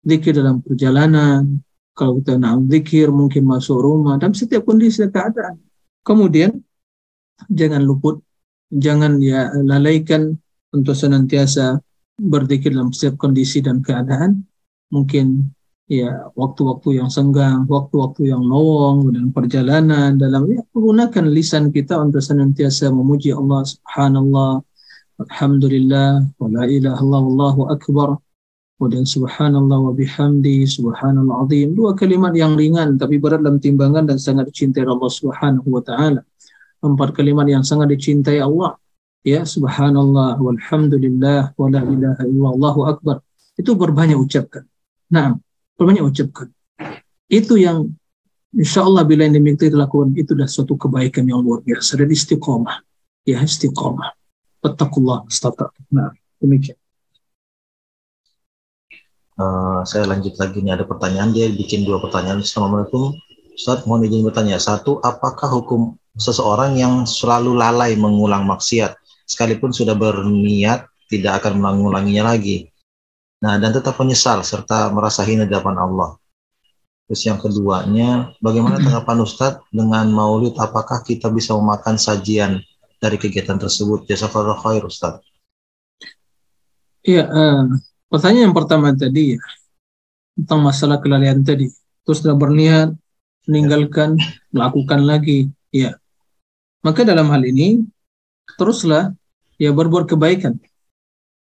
zikir dalam perjalanan, kalau kita nak zikir mungkin masuk rumah, dan setiap kondisi keadaan. Kemudian jangan luput, jangan ya lalaikan untuk senantiasa berzikir dalam setiap kondisi dan keadaan. Mungkin ya waktu-waktu yang senggang, waktu-waktu yang lowong dan perjalanan dalam ya menggunakan lisan kita untuk senantiasa memuji Allah Subhanallah, Alhamdulillah, wa la ilaha akbar kemudian subhanallah wa bihamdi subhanallah azim. Dua kalimat yang ringan tapi berat dalam timbangan dan sangat dicintai Allah subhanahu wa ta'ala. Empat kalimat yang sangat dicintai Allah. Ya subhanallah walhamdulillah wa la ilaha akbar. Itu berbanyak ucapkan. Nah berbanyak ucapkan itu yang insya Allah bila yang demikian dilakukan itu adalah suatu kebaikan yang luar biasa dan istiqomah ya istiqomah Fattakullah, Nah, demikian. Uh, saya lanjut lagi nih ada pertanyaan dia bikin dua pertanyaan. Assalamualaikum Ustaz, mohon izin bertanya. Satu, apakah hukum seseorang yang selalu lalai mengulang maksiat sekalipun sudah berniat tidak akan mengulanginya lagi? Nah, dan tetap menyesal serta merasa hina di hadapan Allah. Terus yang keduanya, bagaimana tanggapan Ustadz dengan maulid? Apakah kita bisa memakan sajian dari kegiatan tersebut? Jazakallah khair Ustadz. Iya, uh, Pertanyaan yang pertama tadi ya, tentang masalah kelalaian tadi. Terus sudah berniat meninggalkan, melakukan lagi. Ya. Maka dalam hal ini teruslah ya berbuat kebaikan.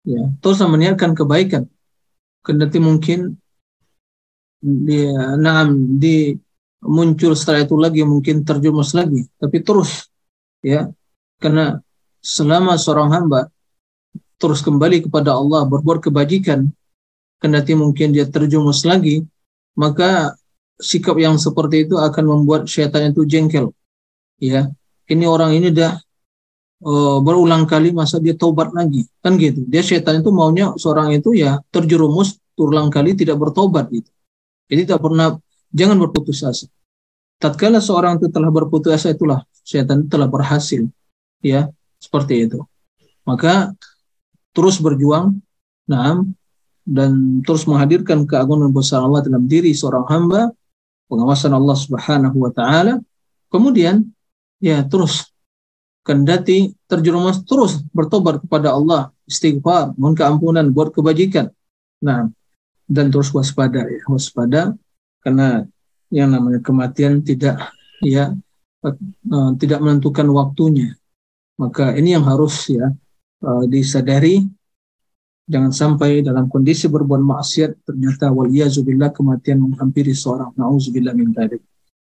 Ya, terus meniatkan kebaikan. Kendati mungkin dia naam di muncul setelah itu lagi mungkin terjumus lagi, tapi terus ya karena selama seorang hamba terus kembali kepada Allah berbuat kebajikan kendati mungkin dia terjumus lagi maka sikap yang seperti itu akan membuat syaitan itu jengkel. Ya ini orang ini dah uh, berulang kali masa dia taubat lagi kan gitu dia syaitan itu maunya seorang itu ya terjerumus berulang kali tidak bertobat gitu. Jadi tidak pernah jangan berputus asa. Tatkala seorang itu telah berputus asa itulah setan telah berhasil ya seperti itu. Maka terus berjuang, nah, dan terus menghadirkan keagungan besar Allah dalam diri seorang hamba, pengawasan Allah Subhanahu wa taala. Kemudian ya terus kendati terjerumus terus bertobat kepada Allah, istighfar, mohon keampunan, buat kebajikan. Nah, dan terus waspada ya, waspada karena yang namanya kematian tidak ya uh, tidak menentukan waktunya. Maka ini yang harus ya uh, disadari jangan sampai dalam kondisi berbuat maksiat ternyata waliyazubillah kematian menghampiri seorang nauzubillah min.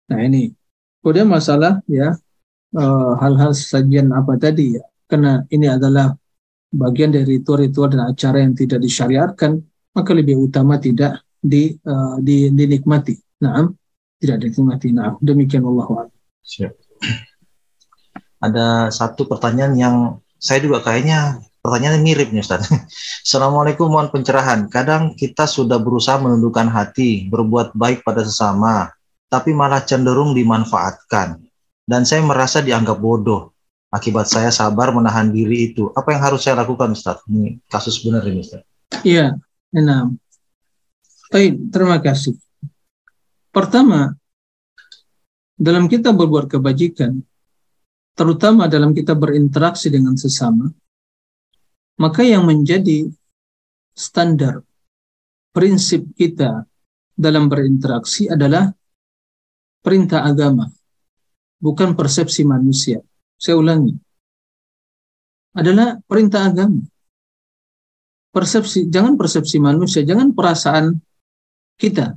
Nah, ini. Kemudian masalah ya Eh, hal-hal uh, sajian apa tadi ya karena ini adalah bagian dari ritual-ritual dan acara yang tidak disyariatkan maka lebih utama tidak di, uh, di dinikmati nah tidak dinikmati nah demikian Allah Siap. ada satu pertanyaan yang saya juga kayaknya pertanyaannya mirip nih Ustaz. *laughs* Assalamualaikum mohon pencerahan. Kadang kita sudah berusaha menundukkan hati, berbuat baik pada sesama, tapi malah cenderung dimanfaatkan dan saya merasa dianggap bodoh. Akibat saya sabar menahan diri itu. Apa yang harus saya lakukan, Ustaz? Ini kasus benar ini, Ustaz. Iya, enam. Baik, terima kasih. Pertama, dalam kita berbuat kebajikan, terutama dalam kita berinteraksi dengan sesama, maka yang menjadi standar prinsip kita dalam berinteraksi adalah perintah agama bukan persepsi manusia. Saya ulangi. Adalah perintah agama. Persepsi, jangan persepsi manusia, jangan perasaan kita.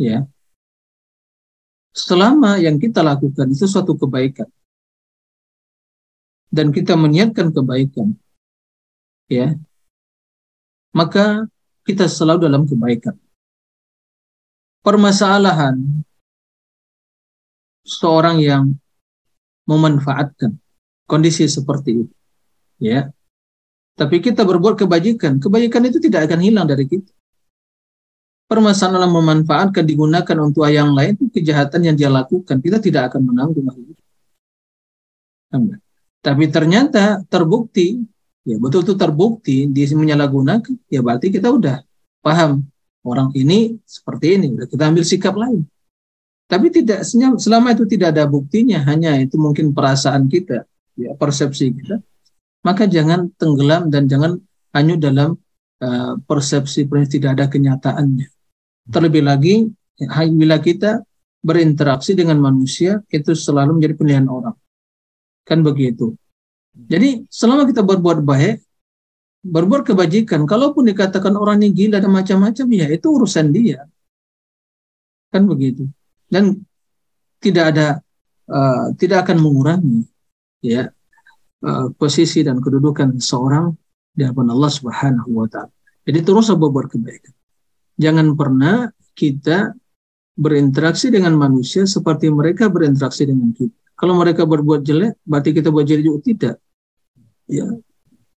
Ya. Selama yang kita lakukan itu suatu kebaikan. Dan kita meniatkan kebaikan. Ya. Maka kita selalu dalam kebaikan. Permasalahan seorang yang memanfaatkan kondisi seperti itu. Ya. Tapi kita berbuat kebajikan, kebajikan itu tidak akan hilang dari kita. Permasalahan memanfaatkan digunakan untuk yang lain itu kejahatan yang dia lakukan. Kita tidak akan menanggung itu. Tapi ternyata terbukti, ya betul-betul terbukti dia menyalahgunakan, ya berarti kita udah paham orang ini seperti ini, udah kita ambil sikap lain. Tapi tidak selama itu tidak ada buktinya, hanya itu mungkin perasaan kita, ya, persepsi kita, maka jangan tenggelam dan jangan hanyut dalam uh, persepsi tidak ada kenyataannya. Terlebih lagi, bila kita berinteraksi dengan manusia, itu selalu menjadi pilihan orang. Kan begitu. Jadi selama kita berbuat baik, berbuat kebajikan, kalaupun dikatakan orang ini gila dan macam-macam, ya itu urusan dia. Kan begitu dan tidak ada uh, tidak akan mengurangi ya uh, posisi dan kedudukan seorang di hadapan Allah Subhanahu wa taala. Jadi terus berbuat kebaikan. Jangan pernah kita berinteraksi dengan manusia seperti mereka berinteraksi dengan kita. Kalau mereka berbuat jelek, berarti kita buat jelek juga tidak. Ya,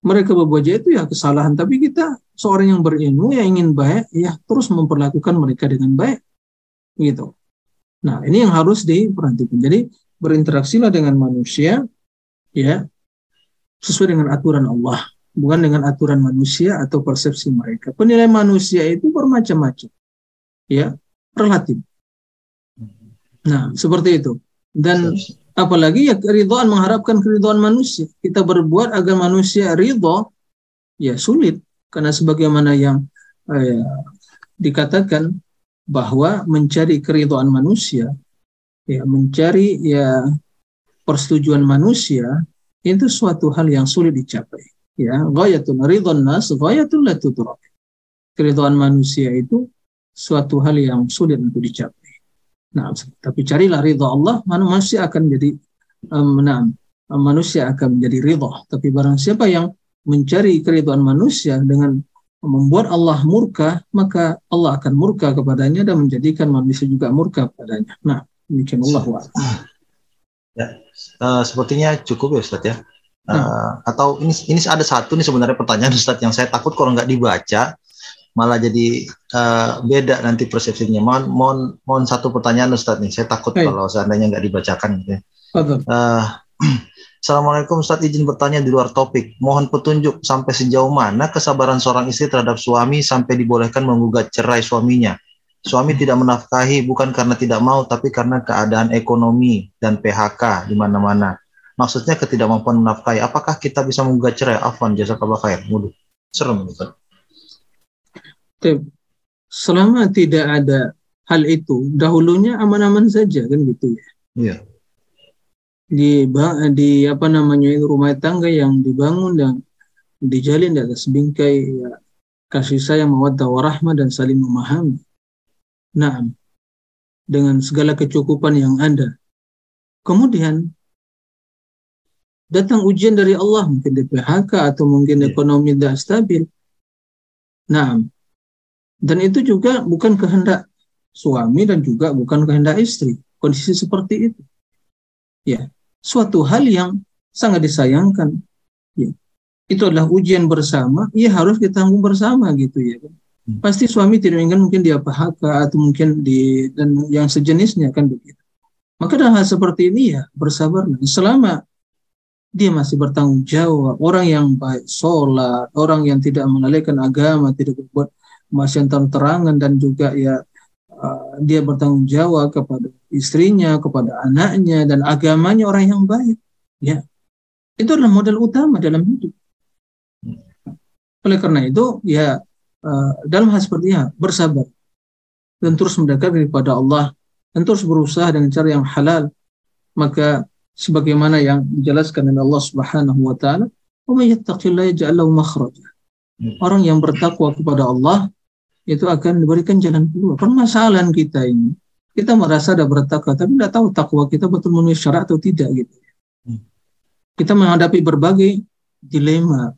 mereka berbuat jelek itu ya kesalahan. Tapi kita seorang yang berilmu yang ingin baik, ya terus memperlakukan mereka dengan baik, gitu. Nah, ini yang harus diperhatikan. Jadi, berinteraksilah dengan manusia ya sesuai dengan aturan Allah, bukan dengan aturan manusia atau persepsi mereka. Penilaian manusia itu bermacam-macam. Ya, relatif. Nah, seperti itu. Dan apalagi ya keridhaan mengharapkan keridhaan manusia. Kita berbuat agar manusia ridho ya sulit karena sebagaimana yang eh, dikatakan bahwa mencari keridhaan manusia, ya mencari ya persetujuan manusia itu suatu hal yang sulit dicapai. Ya, ghayatul ridwan nas ghayatul la. Keridhaan manusia itu suatu hal yang sulit untuk dicapai. Nah, tapi carilah ridha Allah, manusia akan jadi um, nah, manusia akan menjadi ridha. Tapi barang siapa yang mencari keridhaan manusia dengan membuat Allah murka, maka Allah akan murka kepadanya dan menjadikan manusia juga murka kepadanya. Nah, demikian Allah. Ya, uh, sepertinya cukup ya Ustaz ya. Uh, hmm. Atau ini ini ada satu nih sebenarnya pertanyaan Ustaz yang saya takut kalau nggak dibaca malah jadi eh, beda nanti persepsinya. Mohon, mohon, mohon satu pertanyaan Ustadz nih. Saya takut Baik. kalau seandainya nggak dibacakan. Gitu ya. Fadhal. *clears throat* Assalamualaikum Ustadz izin bertanya di luar topik. Mohon petunjuk sampai sejauh mana kesabaran seorang istri terhadap suami sampai dibolehkan menggugat cerai suaminya. Suami tidak menafkahi bukan karena tidak mau tapi karena keadaan ekonomi dan PHK di mana-mana. Maksudnya ketidakmampuan menafkahi. Apakah kita bisa menggugat cerai? Afwan jazakallah khair. Mudah. Serem Ustaz. Tep. Selama tidak ada hal itu, dahulunya aman-aman saja kan gitu ya. Iya. Di di apa namanya itu rumah tangga yang dibangun dan dijalin di atas bingkai ya, kasih sayang, mawaddah warahmah dan saling memahami. Nah, dengan segala kecukupan yang ada. Kemudian datang ujian dari Allah mungkin di PHK atau mungkin Iya. ekonomi tidak stabil. Nah, dan itu juga bukan kehendak suami dan juga bukan kehendak istri. Kondisi seperti itu. Ya, suatu hal yang sangat disayangkan. Ya. Itu adalah ujian bersama, ya harus ditanggung bersama gitu ya. Hmm. Pasti suami tidak ingin mungkin dia PHK atau mungkin di dan yang sejenisnya kan begitu. Maka dalam hal seperti ini ya bersabar. Selama dia masih bertanggung jawab, orang yang baik sholat, orang yang tidak mengalihkan agama, tidak berbuat maksiat terang-terangan dan juga ya uh, dia bertanggung jawab kepada istrinya, kepada anaknya dan agamanya orang yang baik. Ya, itu adalah modal utama dalam hidup. Oleh karena itu, ya uh, dalam hal seperti ini bersabar dan terus mendekat kepada Allah dan terus berusaha dengan cara yang halal. Maka sebagaimana yang dijelaskan oleh Allah Subhanahu wa taala, "Wa may yattaqillaha yaj'al lahu makhraja." Orang yang bertakwa kepada Allah itu akan diberikan jalan keluar. Permasalahan kita ini, kita merasa ada bertakwa, tapi tidak tahu takwa kita betul memenuhi syarat atau tidak gitu. Hmm. Kita menghadapi berbagai dilema,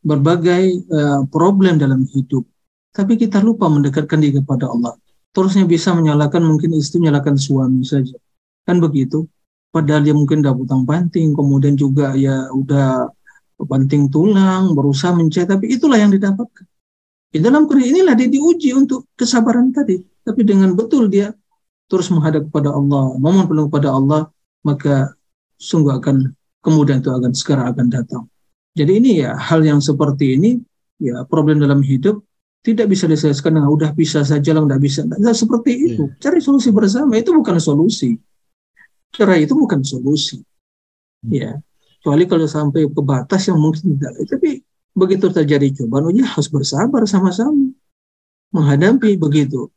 berbagai uh, problem dalam hidup, tapi kita lupa mendekatkan diri kepada Allah. Terusnya bisa menyalahkan mungkin istri menyalahkan suami saja, kan begitu. Padahal dia mungkin udah utang banting, kemudian juga ya udah banting tulang, berusaha mencari, tapi itulah yang didapatkan. Di dalam kondisi inilah dia diuji untuk kesabaran tadi. Tapi dengan betul dia terus menghadap kepada Allah, memohon penuh kepada Allah, maka sungguh akan kemudian itu akan segera akan datang. Jadi ini ya hal yang seperti ini ya problem dalam hidup tidak bisa diselesaikan dengan udah bisa saja lah udah bisa. Tidak seperti itu. Cari solusi bersama itu bukan solusi. Cerai itu bukan solusi. Ya, kecuali kalau sampai ke batas yang mungkin tidak. Tapi begitu terjadi cobaan, oh ya harus bersabar sama-sama menghadapi begitu,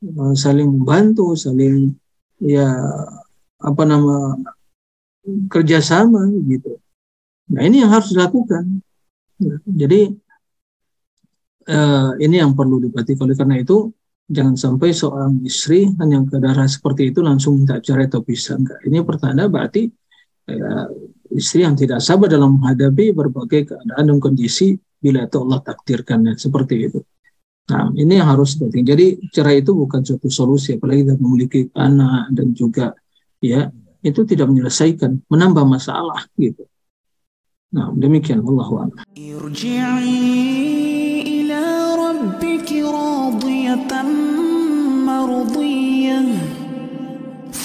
Eh, saling membantu, saling ya apa nama kerjasama gitu. Nah ini yang harus dilakukan. Ya, jadi eh, ini yang perlu diperhatikan. Oleh karena itu jangan sampai seorang istri hanya darah seperti itu langsung minta cerai atau pisah. Ini pertanda berarti eh, istri yang tidak sabar dalam menghadapi berbagai keadaan dan kondisi bila itu Allah takdirkannya seperti itu. Nah, ini yang harus penting. Jadi cerai itu bukan suatu solusi, apalagi kita memiliki anak dan juga ya itu tidak menyelesaikan, menambah masalah gitu. Nah, demikian Allah